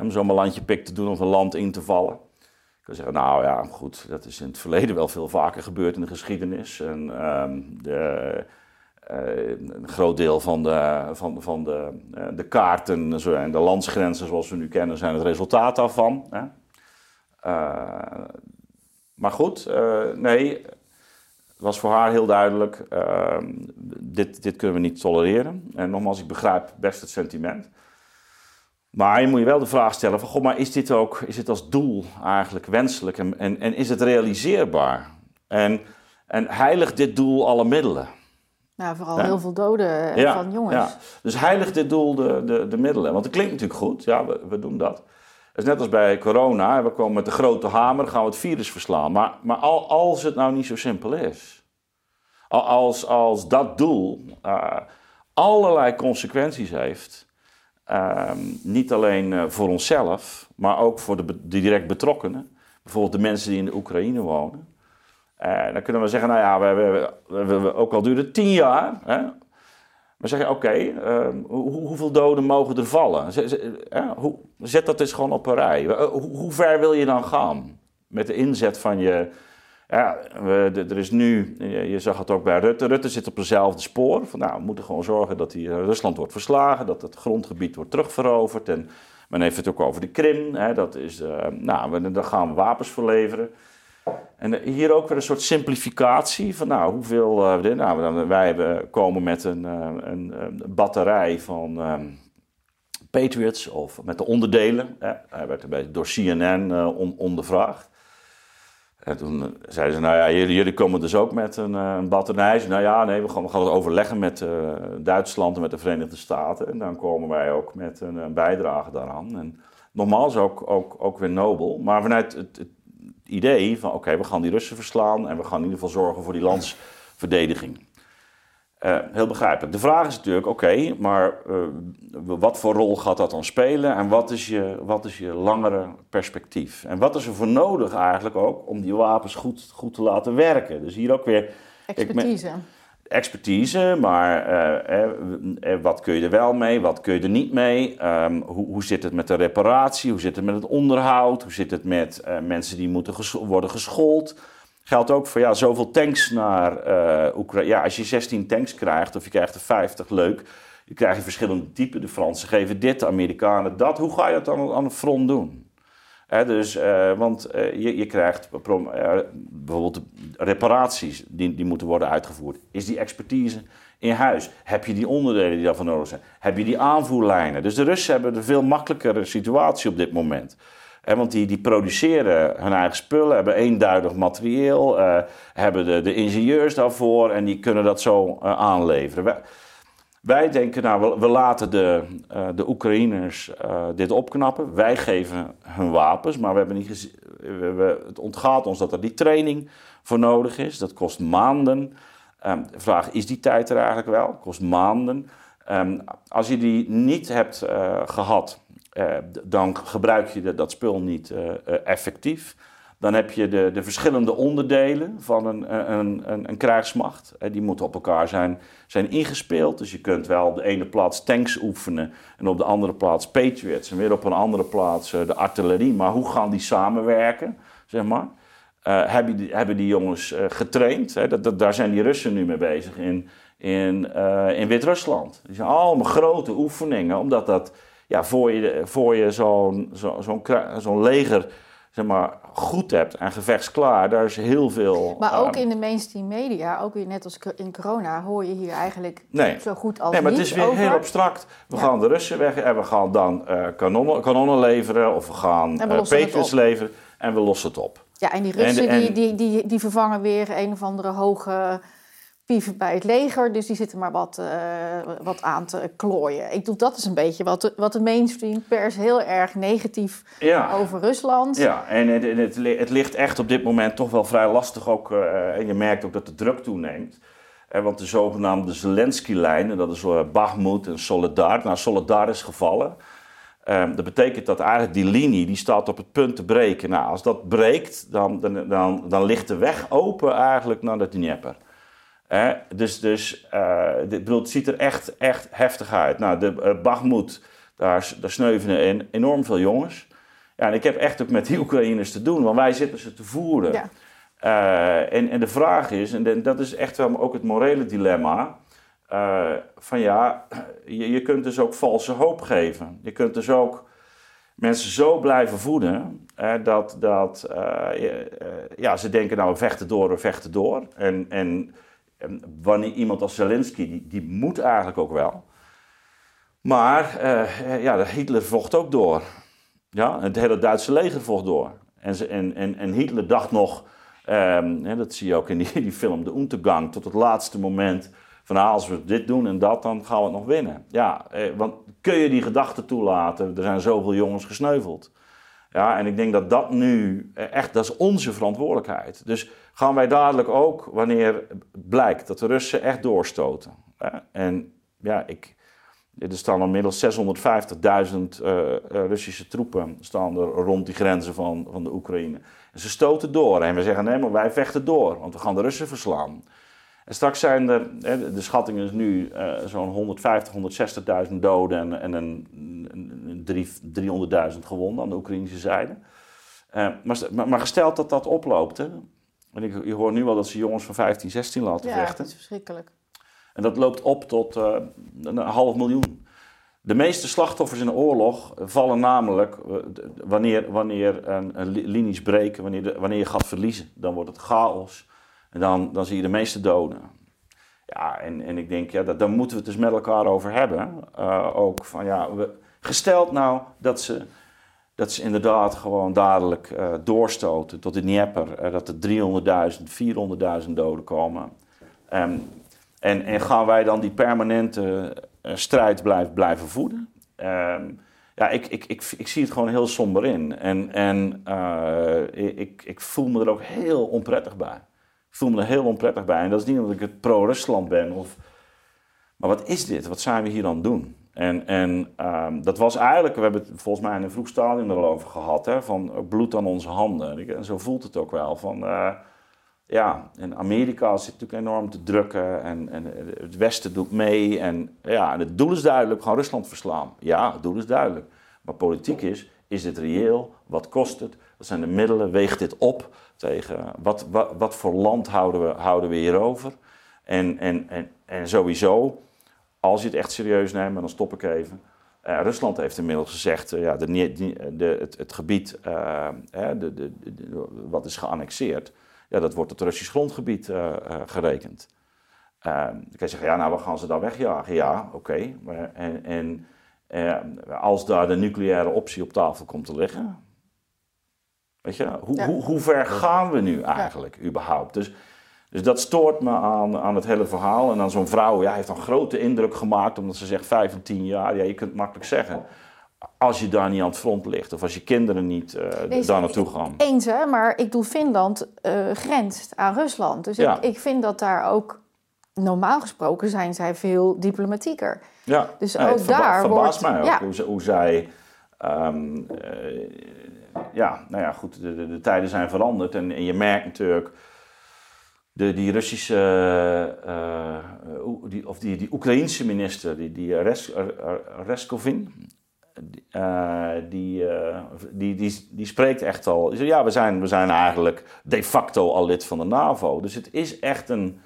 Om zomaar landje pik te doen of een land in te vallen. Ik kan zeggen, nou ja, goed, dat is in het verleden wel veel vaker gebeurd in de geschiedenis. En ehm, de, een groot deel van de, van, van de, eh, de kaarten en de landsgrenzen zoals we nu kennen zijn het resultaat daarvan. Hè? Eh, maar goed, eh, nee, het was voor haar heel duidelijk, eh, dit, dit kunnen we niet tolereren. En nogmaals, ik begrijp best het sentiment. Maar je moet je wel de vraag stellen van, goh, maar is dit ook, is dit als doel eigenlijk wenselijk en, en, en is het realiseerbaar? En, en heiligt dit doel alle middelen? Nou, vooral Ja. heel veel doden eh, van jongens. Ja. Dus heiligt dit doel de, de, de middelen? Want het klinkt natuurlijk goed, ja, we, we doen dat. Het is net als bij corona, we komen met de grote hamer, gaan we het virus verslaan. Maar, maar al, als het nou niet zo simpel is, Al- als, als dat doel eh, allerlei consequenties heeft, ehm, niet alleen eh, voor onszelf, maar ook voor de direct betrokkenen, bijvoorbeeld de mensen die in de Oekraïne wonen. Eh, dan kunnen we zeggen, nou ja, we, we, we, ook al duurt het tien jaar, hè, maar zeg je, oké, ehm, hoe, hoeveel doden mogen er vallen? Hoe, zet dat eens gewoon op een rij. Eh, Hoe, hoe ver wil je dan gaan met de inzet van je... Ja, we, er is nu, je, zag het ook bij Rutte, Rutte zit op dezelfde spoor. Van, nou, we moeten gewoon zorgen dat die, eh, Rusland wordt verslagen, dat het grondgebied wordt terugveroverd. En men heeft het ook over de Krim, hè, dat is, nou, we, dan gaan we wapens verleveren. En eh, hier ook weer een soort simplificatie van nou, hoeveel. eh, dit- nou, dan- wij hebben, komen met een, eh, een, een batterij van ehm, Patriots of met de onderdelen. Hè. Hij werd een beetje door CNN eh, on- ondervraagd. En toen eh, zeiden ze, nou ja, jullie, jullie komen dus ook met een, eh, een batterij. Nou ja, nee, we gaan, we gaan het overleggen met eh, Duitsland en met de Verenigde Staten. En dan komen wij ook met een, eh, bijdrage daaraan. En nogmaals, ook, ook, ook weer nobel. Maar vanuit het idee van, oké, we gaan die Russen verslaan... en we gaan in ieder geval zorgen voor die landsverdediging. Eh, heel begrijpelijk. De vraag is natuurlijk, oké, maar eh, wat voor rol gaat dat dan spelen en wat is, je, wat is je langere perspectief? En wat is er voor nodig eigenlijk ook om die wapens goed, goed te laten werken? Dus hier ook weer Expertise. Expertise, maar eh, eh, eh, wat kun je er wel mee, wat kun je er niet mee? Ehm, hoe, hoe zit het met de reparatie? Hoe zit het met het onderhoud? Hoe zit het met mensen die moeten worden geschoold? Geldt ook voor ja, zoveel tanks naar eh Oekraïne. Ja, als je 16 tanks krijgt of je krijgt er 50, leuk. Je krijgt verschillende typen. De Fransen geven dit, de Amerikanen dat. Hoe ga je dat dan aan het front doen? Dus, eh, want eh, je, je krijgt eh, bijvoorbeeld reparaties die, die moeten worden uitgevoerd. Is die expertise in huis? Heb je die onderdelen die daarvoor nodig zijn? Heb je die aanvoerlijnen? Dus de Russen hebben een veel makkelijkere situatie op dit moment. Want die, die produceren hun eigen spullen, hebben eenduidig materieel, hebben de, de ingenieurs daarvoor en die kunnen dat zo aanleveren. Wij, denken, nou, we, laten de, eh, de Oekraïners eh, dit opknappen. Wij geven hun wapens, maar we hebben niet we, het ontgaat ons dat er die training voor nodig is. Dat kost maanden. Ehm, de vraag, is die tijd er eigenlijk wel? kost maanden. Ehm, als je die niet hebt eh, gehad, eh, dan gebruik je dat spul niet effectief. Dan heb je de, de verschillende onderdelen van een, een, een, een krijgsmacht. Eh, Die moeten op elkaar zijn, zijn ingespeeld. Dus je kunt wel op de ene plaats tanks oefenen en op de andere plaats Patriots. En weer op een andere plaats eh, de artillerie. Maar hoe gaan die samenwerken, zeg maar? Eh, hebben, die, hebben die jongens eh, getraind? Dat, daar zijn die Russen nu mee bezig in, in, eh, in Wit-Rusland. Die zijn allemaal grote oefeningen, omdat dat ja, voor je, voor je zo'n zo'n leger zeg maar, goed hebt en gevechtsklaar, daar is heel veel. Maar ook eh, in de mainstream media, ook weer net als in corona, hoor je hier eigenlijk Nee. zo goed als Nee, maar het is weer over. heel abstract. We Ja. gaan de Russen weg en we gaan dan eh, kanonnen, kanonnen leveren of we gaan Patriots op. leveren en we lossen het op. Ja, en die En de- Russen en- Die, die, die, die vervangen weer een of andere hoge pieven bij het leger. Dus die zitten maar wat, eh, wat aan te klooien. Ik doe dat is een beetje wat de, wat de mainstream pers heel erg negatief Ja. over Rusland. Ja, en het, en het, li- het ligt echt op dit moment toch wel vrij lastig ook. eh, en je merkt ook dat de druk toeneemt. Eh, want de zogenaamde Zelensky-lijn, en dat is uh, Bakhmut en Soledar. Nou, Soledar is gevallen. Ehm, dat betekent dat eigenlijk die linie die staat op het punt te breken. Nou, als dat breekt, dan, dan, dan, dan ligt de weg open eigenlijk naar de Dnieper. Hè? dus dus eh, dit, bedoel, het ziet er echt, echt heftig uit. Nou, de uh, Bakhmut, daar, daar sneuvelen in, enorm veel jongens. Ja, en ik heb echt ook met die Oekraïners te doen, want wij zitten ze te voeren. Ja. Uh, en, en de vraag is, en dat is echt wel ook het morele dilemma, uh, van ja, je, je kunt dus ook valse hoop geven. Je kunt dus ook mensen zo blijven voeden uh, dat, dat ja, ze denken nou we vechten door, we vechten door. En, en wanneer iemand als Zelensky, die, die moet eigenlijk ook wel. Maar uh, ja, Hitler vocht ook door. Ja, het hele Duitse leger vocht door. En, en, en, Hitler dacht nog, hè, dat zie je ook in die, film De Untergang, tot het laatste moment van ah, als we dit doen en dat, dan gaan we het nog winnen. Ja, eh, want kun je die gedachte toelaten? Er zijn zoveel jongens gesneuveld. Ja, en ik denk dat dat nu echt, dat is onze verantwoordelijkheid. Dus gaan wij dadelijk ook, wanneer blijkt dat de Russen echt doorstoten. En ja, ik, er staan inmiddels 650.000 uh, Russische troepen staan er rond die grenzen van, van de Oekraïne. En ze stoten door. En we zeggen, nee, maar wij vechten door, want we gaan de Russen verslaan. En straks zijn er, de schatting is nu zo'n 150, 160.000 doden en, en een 300.000 gewonden aan de Oekraïnse zijde. Uh, maar, maar, gesteld dat dat oploopt, hè, en ik, je hoort nu wel dat ze jongens van 15, 16 laten ja, vechten. dat is verschrikkelijk. En dat loopt op tot uh, een half miljoen. De meeste slachtoffers in de oorlog vallen namelijk wanneer, wanneer een, een linies breken, wanneer, de, wanneer je gaat verliezen. Dan wordt het chaos. En dan, dan zie je de meeste doden. Ja, en, en ik denk, ja, dat, daar moeten we het dus met elkaar over hebben. Uh, ook van, ja, we, gesteld nou dat ze, dat ze inderdaad gewoon dadelijk uh, doorstoten tot de Dnieper. Uh, dat er 300.000, 400.000 doden komen. Um, en, en gaan wij dan die permanente strijd blijf, blijven voeden? Um, ja, ik, ik, ik, ik zie het gewoon heel somber in. En, en ik, ik voel me er ook heel onprettig bij. Ik voel me er heel onprettig bij. En dat is niet omdat ik het pro-Rusland ben. Of... Maar wat is dit? Wat zijn we hier aan het doen? En, en um, dat was eigenlijk, we hebben het volgens mij in een vroeg stadium er al over gehad, hè, van bloed aan onze handen. En zo voelt het ook wel. Van, uh, ja, en Amerika zit natuurlijk enorm te drukken en, en het Westen doet mee. En ja, en het doel is duidelijk, gaan Rusland verslaan. Ja, het doel is duidelijk. Maar politiek is, is dit reëel? Wat kost het? Wat zijn de middelen? Weegt dit op tegen wat, wat, wat voor land houden we, houden we hierover? En, en, en, en sowieso, als je het echt serieus neemt, dan stop ik even. Uh, Rusland heeft inmiddels gezegd, uh, ja, de, de, het, het, gebied uh, de, de, wat is geannexeerd, ja, dat wordt het Russisch grondgebied gerekend. dan kan je zeggen, ja, nou, we gaan ze dan wegjagen. Ja, oké. Okay. En, en als daar de nucleaire optie op tafel komt te liggen, weet je, hoe, ja. hoe, hoe ver gaan we nu eigenlijk ja. überhaupt? Dus dus dat stoort me aan, aan het hele verhaal. En dan zo'n vrouw, ja, heeft een grote indruk gemaakt, omdat ze zegt 5 en 10 jaar. Ja, je kunt makkelijk zeggen. Als je daar niet aan het front ligt, of als je kinderen niet uh, daar naartoe gaan. Eens, hè, maar ik doe Finland uh, grenst aan Rusland. Dus ja. ik, ik vind dat daar ook normaal gesproken zijn zij veel diplomatieker. Ja, dus nee, ook daar verbaast wordt, mij ook ja. hoe, hoe, zij. Um, uh, ja, nou ja, goed, de, de, de, tijden zijn veranderd en, en je merkt natuurlijk de, die Russische, uh, die, of die, die Oekraïense minister, die, die Res, Reskovin, die, die, die, die spreekt echt al. Die zegt, ja, we zijn, we zijn eigenlijk de facto al lid van de NAVO. Dus het is echt een.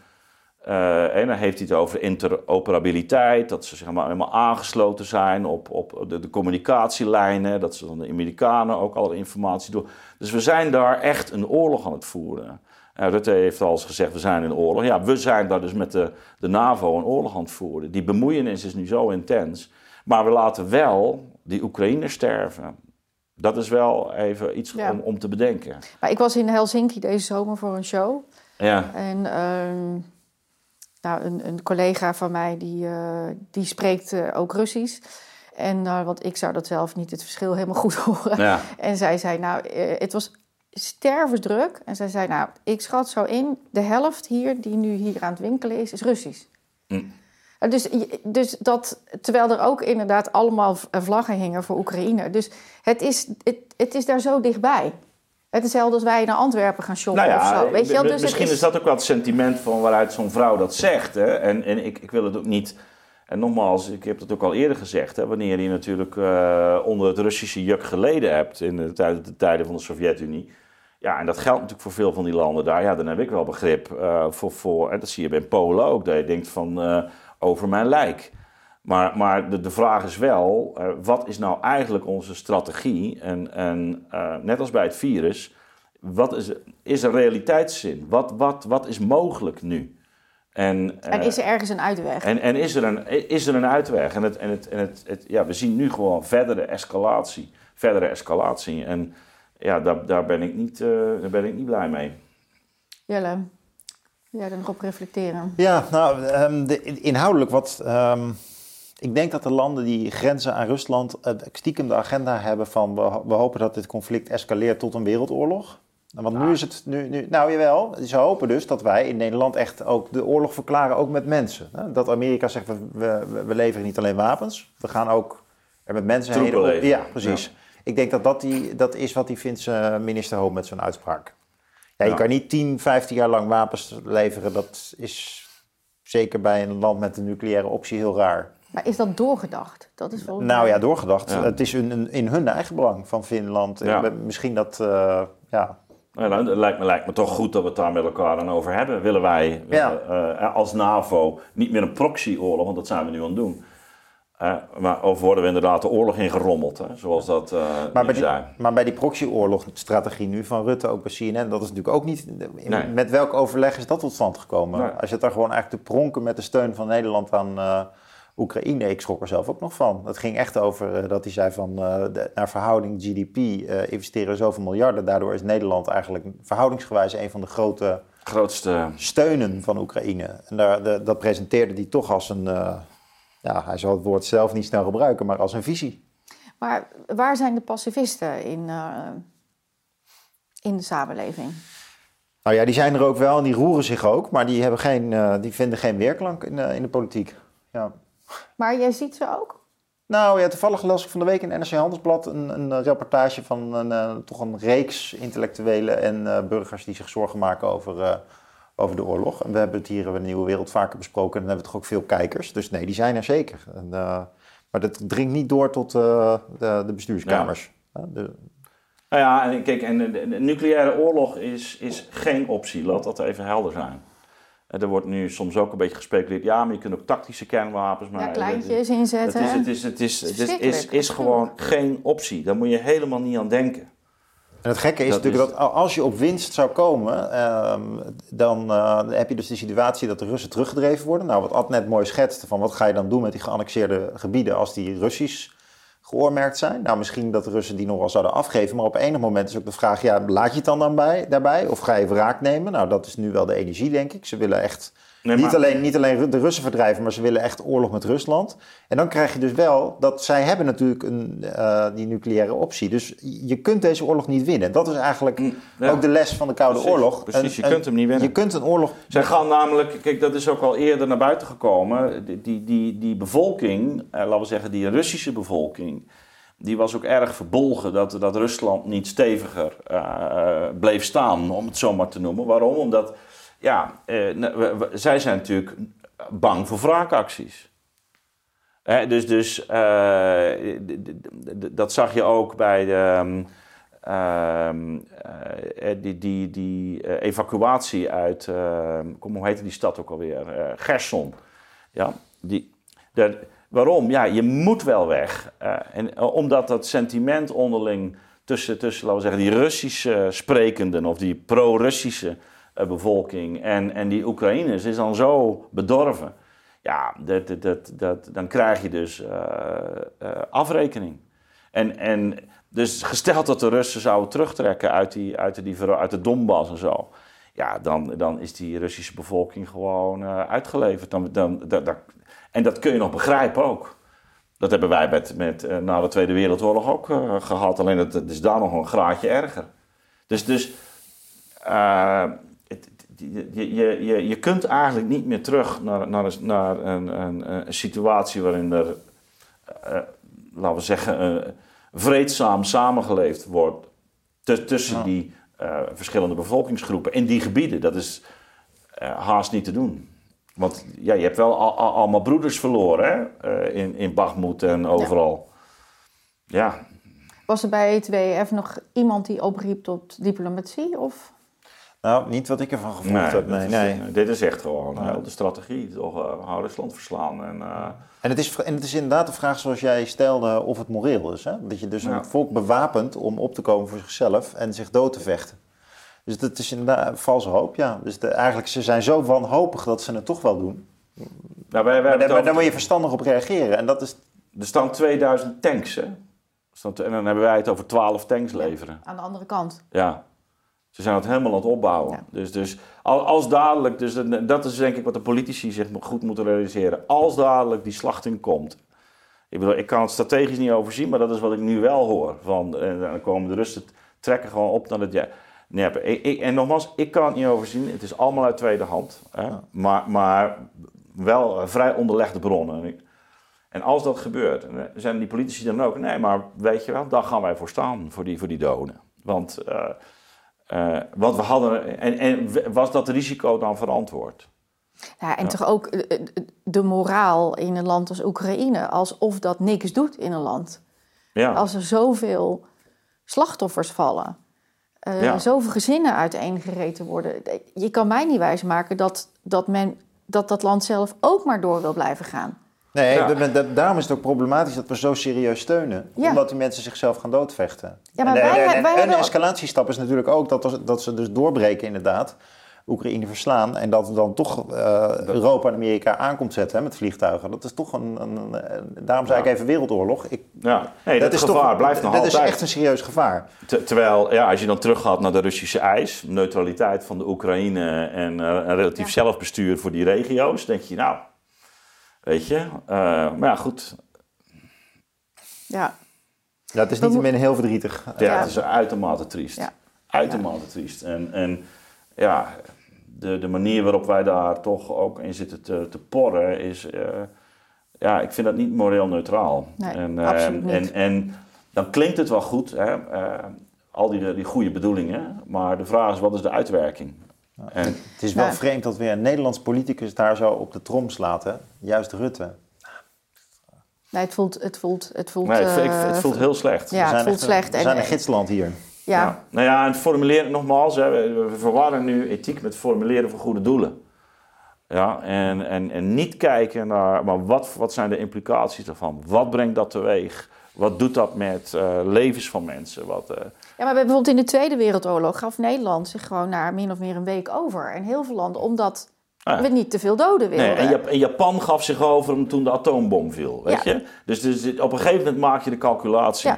en dan heeft hij het over interoperabiliteit, dat ze zeg maar, helemaal aangesloten zijn op, op de, communicatielijnen, dat ze van de Amerikanen ook alle informatie doen. Dus we zijn daar echt een oorlog aan het voeren. Rutte heeft al eens gezegd, we zijn in oorlog. Ja, we zijn daar dus met de, de NAVO een oorlog aan het voeren. Die bemoeienis is nu zo intens. Maar we laten wel die Oekraïners sterven. Dat is wel even iets om, om te bedenken. Maar ik was in Helsinki deze zomer voor een show. Ja. En ehm, nou, een, een, collega van mij die, uh, die spreekt uh, ook Russisch. En uh, want ik zou dat zelf niet het verschil helemaal goed [laughs] horen. Ja. En zij zei, nou, het was stervensdruk. En zij zei, nou, ik schat zo in, de helft hier, die nu hier aan het winkelen is, is Russisch. Mm. Dus, dus dat, terwijl er ook inderdaad allemaal vlaggen hingen voor Oekraïne. Dus het is, het, het is daar zo dichtbij. Het is hetzelfde als wij naar Antwerpen gaan shoppen nou ja, of zo. Weet je wel? Dus misschien is... is... dat ook wel het sentiment van waaruit zo'n vrouw dat zegt. Hè? En, en ik, ik wil het ook niet... En nogmaals, ik heb het ook al eerder gezegd. Hè? Wanneer je natuurlijk uh, onder het Russische juk geleden hebt... in de tijden van de Sovjet-Unie... Ja, en dat geldt natuurlijk voor veel van die landen daar. Ja, dan heb ik wel begrip uh, voor, voor... En dat zie je bij Polen ook. Dat je denkt van, uh, over mijn lijk. Maar, maar de, de vraag is wel, uh, wat is nou eigenlijk onze strategie? En, en net als bij het virus, wat is, is er realiteitszin? Wat, wat, wat is mogelijk nu? En, en is er ergens een uitweg? En, en is, er een, is er een uitweg? En, het, en, het, en het, het, ja, we zien nu gewoon verdere escalatie. Verdere escalatie. En ja, daar, daar, ben ik niet, uh, daar ben ik niet blij mee. Jelle, jij er nog op reflecteren? Ja, nou, um, de, inhoudelijk wat... Um, ik denk dat de landen die grenzen aan Rusland uh, stiekem de agenda hebben van... We, we, hopen dat dit conflict escaleert tot een wereldoorlog. Want nu is het... Nu, nu, nou jawel, ze hopen dus dat wij in Nederland echt ook de oorlog verklaren, ook met mensen. Dat Amerika zegt, we, we, we leveren niet alleen wapens, we gaan ook er met mensen heen... Ja, precies. Ja. Ik denk dat dat, die, dat is wat die Finse minister hoopt met zo'n uitspraak. Ja, je ja. kan niet 10, 15 jaar lang wapens leveren. Dat is zeker bij een land met een nucleaire optie heel raar. Maar is dat doorgedacht? Dat is nou ja, doorgedacht. Ja. Het is in, in hun eigen belang van Finland. Ja. Misschien dat, uh, ja... Nou, het lijkt me, lijkt me toch goed dat we het daar met elkaar dan over hebben. Willen wij ja. uh, als NAVO niet meer een proxyoorlog, want dat zijn we nu aan het doen uh, maar, of worden we inderdaad de oorlog ingerommeld, hè, zoals dat uh, maar, bij die, maar bij die proxyoorlogstrategie nu van Rutte, ook bij CNN, dat is natuurlijk ook niet... In, nee. Met welk overleg is dat tot stand gekomen? Nee. Als je het daar gewoon eigenlijk te pronken met de steun van Nederland aan uh, Oekraïne, ik schrok er zelf ook nog van. Het ging echt over dat hij zei van, de, naar verhouding GDP investeren we zoveel miljarden. Daardoor is Nederland eigenlijk verhoudingsgewijs een van de grote... Grootste... Steunen van Oekraïne. En daar, de, dat presenteerde hij toch als een ja, hij zal het woord zelf niet snel gebruiken, maar als een visie. Maar waar zijn de pacifisten in, uh, in de samenleving? Nou ja, die zijn er ook wel en die roeren zich ook, maar die, hebben geen, uh, die vinden geen weerklank in, uh, in de politiek. Ja. Maar jij ziet ze ook? Nou ja, toevallig las ik van de week in NRC Handelsblad een, een reportage van een, toch een reeks intellectuelen en burgers die zich zorgen maken over over de oorlog. En we hebben het hier in de Nieuwe Wereld vaker besproken en dan hebben we toch ook veel kijkers. Dus nee, die zijn er zeker. En, uh, maar dat dringt niet door tot uh, de, de, bestuurskamers. Ja. De... Nou ja, en kijk, en de, de, nucleaire oorlog is, is geen optie. Laat dat even helder zijn. er wordt nu soms ook een beetje gespeculeerd. Ja, maar je kunt ook tactische kernwapens maken. Ja, kleintjes inzetten. Het is, het is, het is, het is, is, is gewoon geen optie. Daar moet je helemaal niet aan denken. En het gekke is natuurlijk dat als je op winst zou komen, ehm, dan uh, heb je dus de situatie dat de Russen teruggedreven worden. Nou, wat Ad net mooi schetste van wat ga je dan doen met die geannexeerde gebieden als die Russisch geoormerkt zijn. Nou, misschien dat de Russen die nog wel zouden afgeven, maar op enig moment is ook de vraag, ja, laat je het dan, dan bij, daarbij of ga je wraak nemen? Nou, dat is nu wel de energie, denk ik. Ze willen echt niet, alleen, niet alleen de Russen verdrijven, maar ze willen echt oorlog met Rusland. En dan krijg je dus wel dat zij hebben natuurlijk een, uh, die nucleaire optie. Dus je kunt deze oorlog niet winnen. Dat is eigenlijk mm, ook de les van de Koude Oorlog. Precies, je kunt hem niet winnen. Je kunt een oorlog... Zij gaan namelijk, kijk dat is ook al eerder naar buiten gekomen. Die, die, die, bevolking, eh, laten we zeggen die Russische bevolking... Die was ook erg verbolgen dat, dat Rusland niet steviger uh, bleef staan, om het zo maar te noemen. Waarom? Omdat ja, eh, zij zijn natuurlijk bang voor wraakacties. dus dus uh, dat zag je ook bij de, um, die, die, die evacuatie uit, kom, hoe heette die stad ook alweer? Gerson. Ja, die, waarom? Ja, je moet wel weg. en, omdat dat sentiment onderling tussen, tussen, laten we zeggen, die Russische sprekenden of die pro-Russische eh, bevolking en, en die Oekraïners is dan zo bedorven. Ja, dat, dat, dat, dan krijg je dus uh, uh, afrekening. En, en dus gesteld dat de Russen zouden terugtrekken uit, die, uit, die, uit de Donbass en zo. Ja, dan, dan is die Russische bevolking gewoon uh, uitgeleverd. Dan, dan, dat, en dat kun je nog begrijpen ook. Dat hebben wij met, met, na de Tweede Wereldoorlog ook gehad. Alleen het, is daar nog een graadje erger. Dus, dus je, je, je, je kunt eigenlijk niet meer terug naar, naar, een, naar een, een, een situatie waarin er, uh, laten we zeggen, uh, vreedzaam samengeleefd wordt tussen die uh, verschillende bevolkingsgroepen in die gebieden. Dat is haast niet te doen. Want ja, je hebt wel al, al, allemaal broeders verloren hè? in, in Bagmoed en overal. ja. ja. Was er bij E2F nog iemand die opriep tot diplomatie? Of? Nou, niet wat ik ervan gevoeld heb. Nee, nee. dit is echt gewoon uh, de strategie. Toch uh, Rusland verslaan. En, uh... en, het is, en het is inderdaad de vraag zoals jij stelde of het moreel is. Hè? Dat je dus een volk bewapent om op te komen voor zichzelf en zich dood te vechten. Dus dat is inderdaad een valse hoop, ja. Dus de, eigenlijk, ze zijn zo wanhopig dat ze het toch wel doen. Nou, wij, wij maar, daar, daar moet je verstandig op reageren. En dat is... Er staan 2000 tanks, hè? En dan hebben wij het over 12 tanks leveren. aan de andere kant. Ja. Ze zijn het helemaal aan het opbouwen. Dus, dus als dadelijk, dus dat is denk ik wat de politici zich goed moeten realiseren. Als dadelijk die slachting komt. Ik bedoel, ik kan het strategisch niet overzien, maar dat is wat ik nu wel hoor. Van, en eh, dan komen de Russen trekken gewoon op naar het ja. Nee, ik, en nogmaals, ik kan het niet overzien. Het is allemaal uit tweede hand. Hè? Maar, maar wel vrij onderlegde bronnen. En als dat gebeurt, zijn die politici dan ook... Nee, maar weet je wel, daar gaan wij voor staan, voor die, voor die doden. Want... Uh, uh, want we hadden, en, en, was dat risico dan verantwoord? Ja, en toch ook eh, eh, de moraal in een land als Oekraïne, alsof dat niks doet in een land. Ja. Als er zoveel slachtoffers vallen, uh, zoveel gezinnen uiteengereten worden. Je kan mij niet wijsmaken dat dat, men, dat dat land zelf ook maar door wil blijven gaan. Nee, daarom is het ook problematisch dat we zo serieus steunen. Omdat die mensen zichzelf gaan doodvechten. Ja, maar wij, wij, een escalatiestap is natuurlijk ook dat, dat ze dus doorbreken inderdaad. Oekraïne verslaan en dat dan toch uh, Europa en Amerika aankomt zetten hè, met vliegtuigen. Dat is toch een, een, daarom zei ik even wereldoorlog. Ik, ja, nee, dat, is gevaar toch, blijft nog dat altijd. Dat is echt een serieus gevaar. terwijl, ja, als je dan teruggaat naar de Russische eis, neutraliteit van de Oekraïne en uh, een relatief zelfbestuur voor die regio's, denk je, nou, Weet je? Uh, maar ja, goed. Ja. Ja, het is niet meer heel verdrietig. Ja, het is uitermate triest. Ja. Uitermate triest. En, en ja, de, de manier waarop wij daar toch ook in zitten te, te porren is... Uh, ja, ik vind dat niet moreel neutraal. Nee, en, uh, absoluut niet. En, en dan klinkt het wel goed, hè? al die, die goede bedoelingen. Maar de vraag is, wat is de uitwerking? En, het is wel vreemd dat weer een Nederlands politicus daar zo op de trom slaat, hè? Juist Rutte. Nee, het voelt... Het voelt, het voelt, nee, het, het voelt heel slecht. Ja, het voelt slecht. We zijn een gidsland hier. Ja. Nou ja, en formuleren nogmaals, hè, we verwarren nu ethiek met formuleren van goede doelen. Ja, en, en, en niet kijken naar, maar wat, wat zijn de implicaties daarvan? Wat brengt dat teweeg? Wat doet dat met uh, levens van mensen? Wat, uh... Ja, maar bijvoorbeeld in de Tweede Wereldoorlog gaf Nederland zich gewoon na min of meer een week over. En heel veel landen, omdat we niet te veel doden wilden. Nee, en, Japan gaf zich over toen de atoombom viel, weet je? Dus, dus, op een gegeven moment maak je de calculatie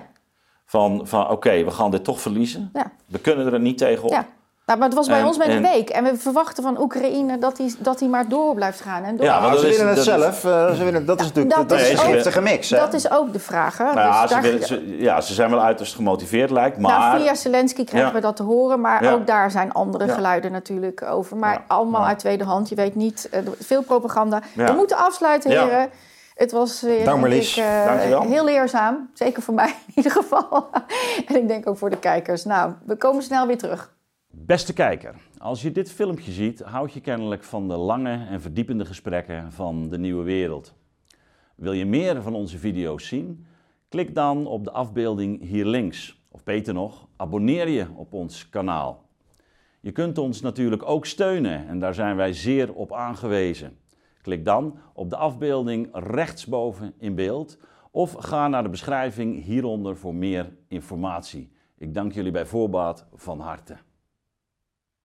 van, van oké, we gaan dit toch verliezen. We kunnen er niet tegen op. Nou, maar het was bij ons met een week. En we verwachten van Oekraïne dat hij dat maar door blijft gaan. En door... Ja, maar ze willen het zelf. Uh, ze willen, dat is natuurlijk dat, dat is mix. Hè? Dat is ook de vraag. Hè? Nou ja, dus ze willen, ze, ja, ze zijn wel uiterst gemotiveerd, lijkt nou, maar... Nou, via Zelensky krijgen we dat te horen. Maar ook daar zijn andere geluiden natuurlijk over. Maar allemaal uit tweede hand. Je weet niet, uh, veel propaganda. We moeten afsluiten, heren. Het was weer Dank ik, uh, heel leerzaam. Zeker voor mij in ieder geval. [laughs] en ik denk ook voor de kijkers. Nou, we komen snel weer terug. Beste kijker, als je dit filmpje ziet, houd je kennelijk van de lange en verdiepende gesprekken van de nieuwe wereld. Wil je meer van onze video's zien? Klik dan op de afbeelding hier links. Of beter nog, abonneer je op ons kanaal. Je kunt ons natuurlijk ook steunen en daar zijn wij zeer op aangewezen. Klik dan op de afbeelding rechtsboven in beeld of ga naar de beschrijving hieronder voor meer informatie. Ik dank jullie bij voorbaat van harte.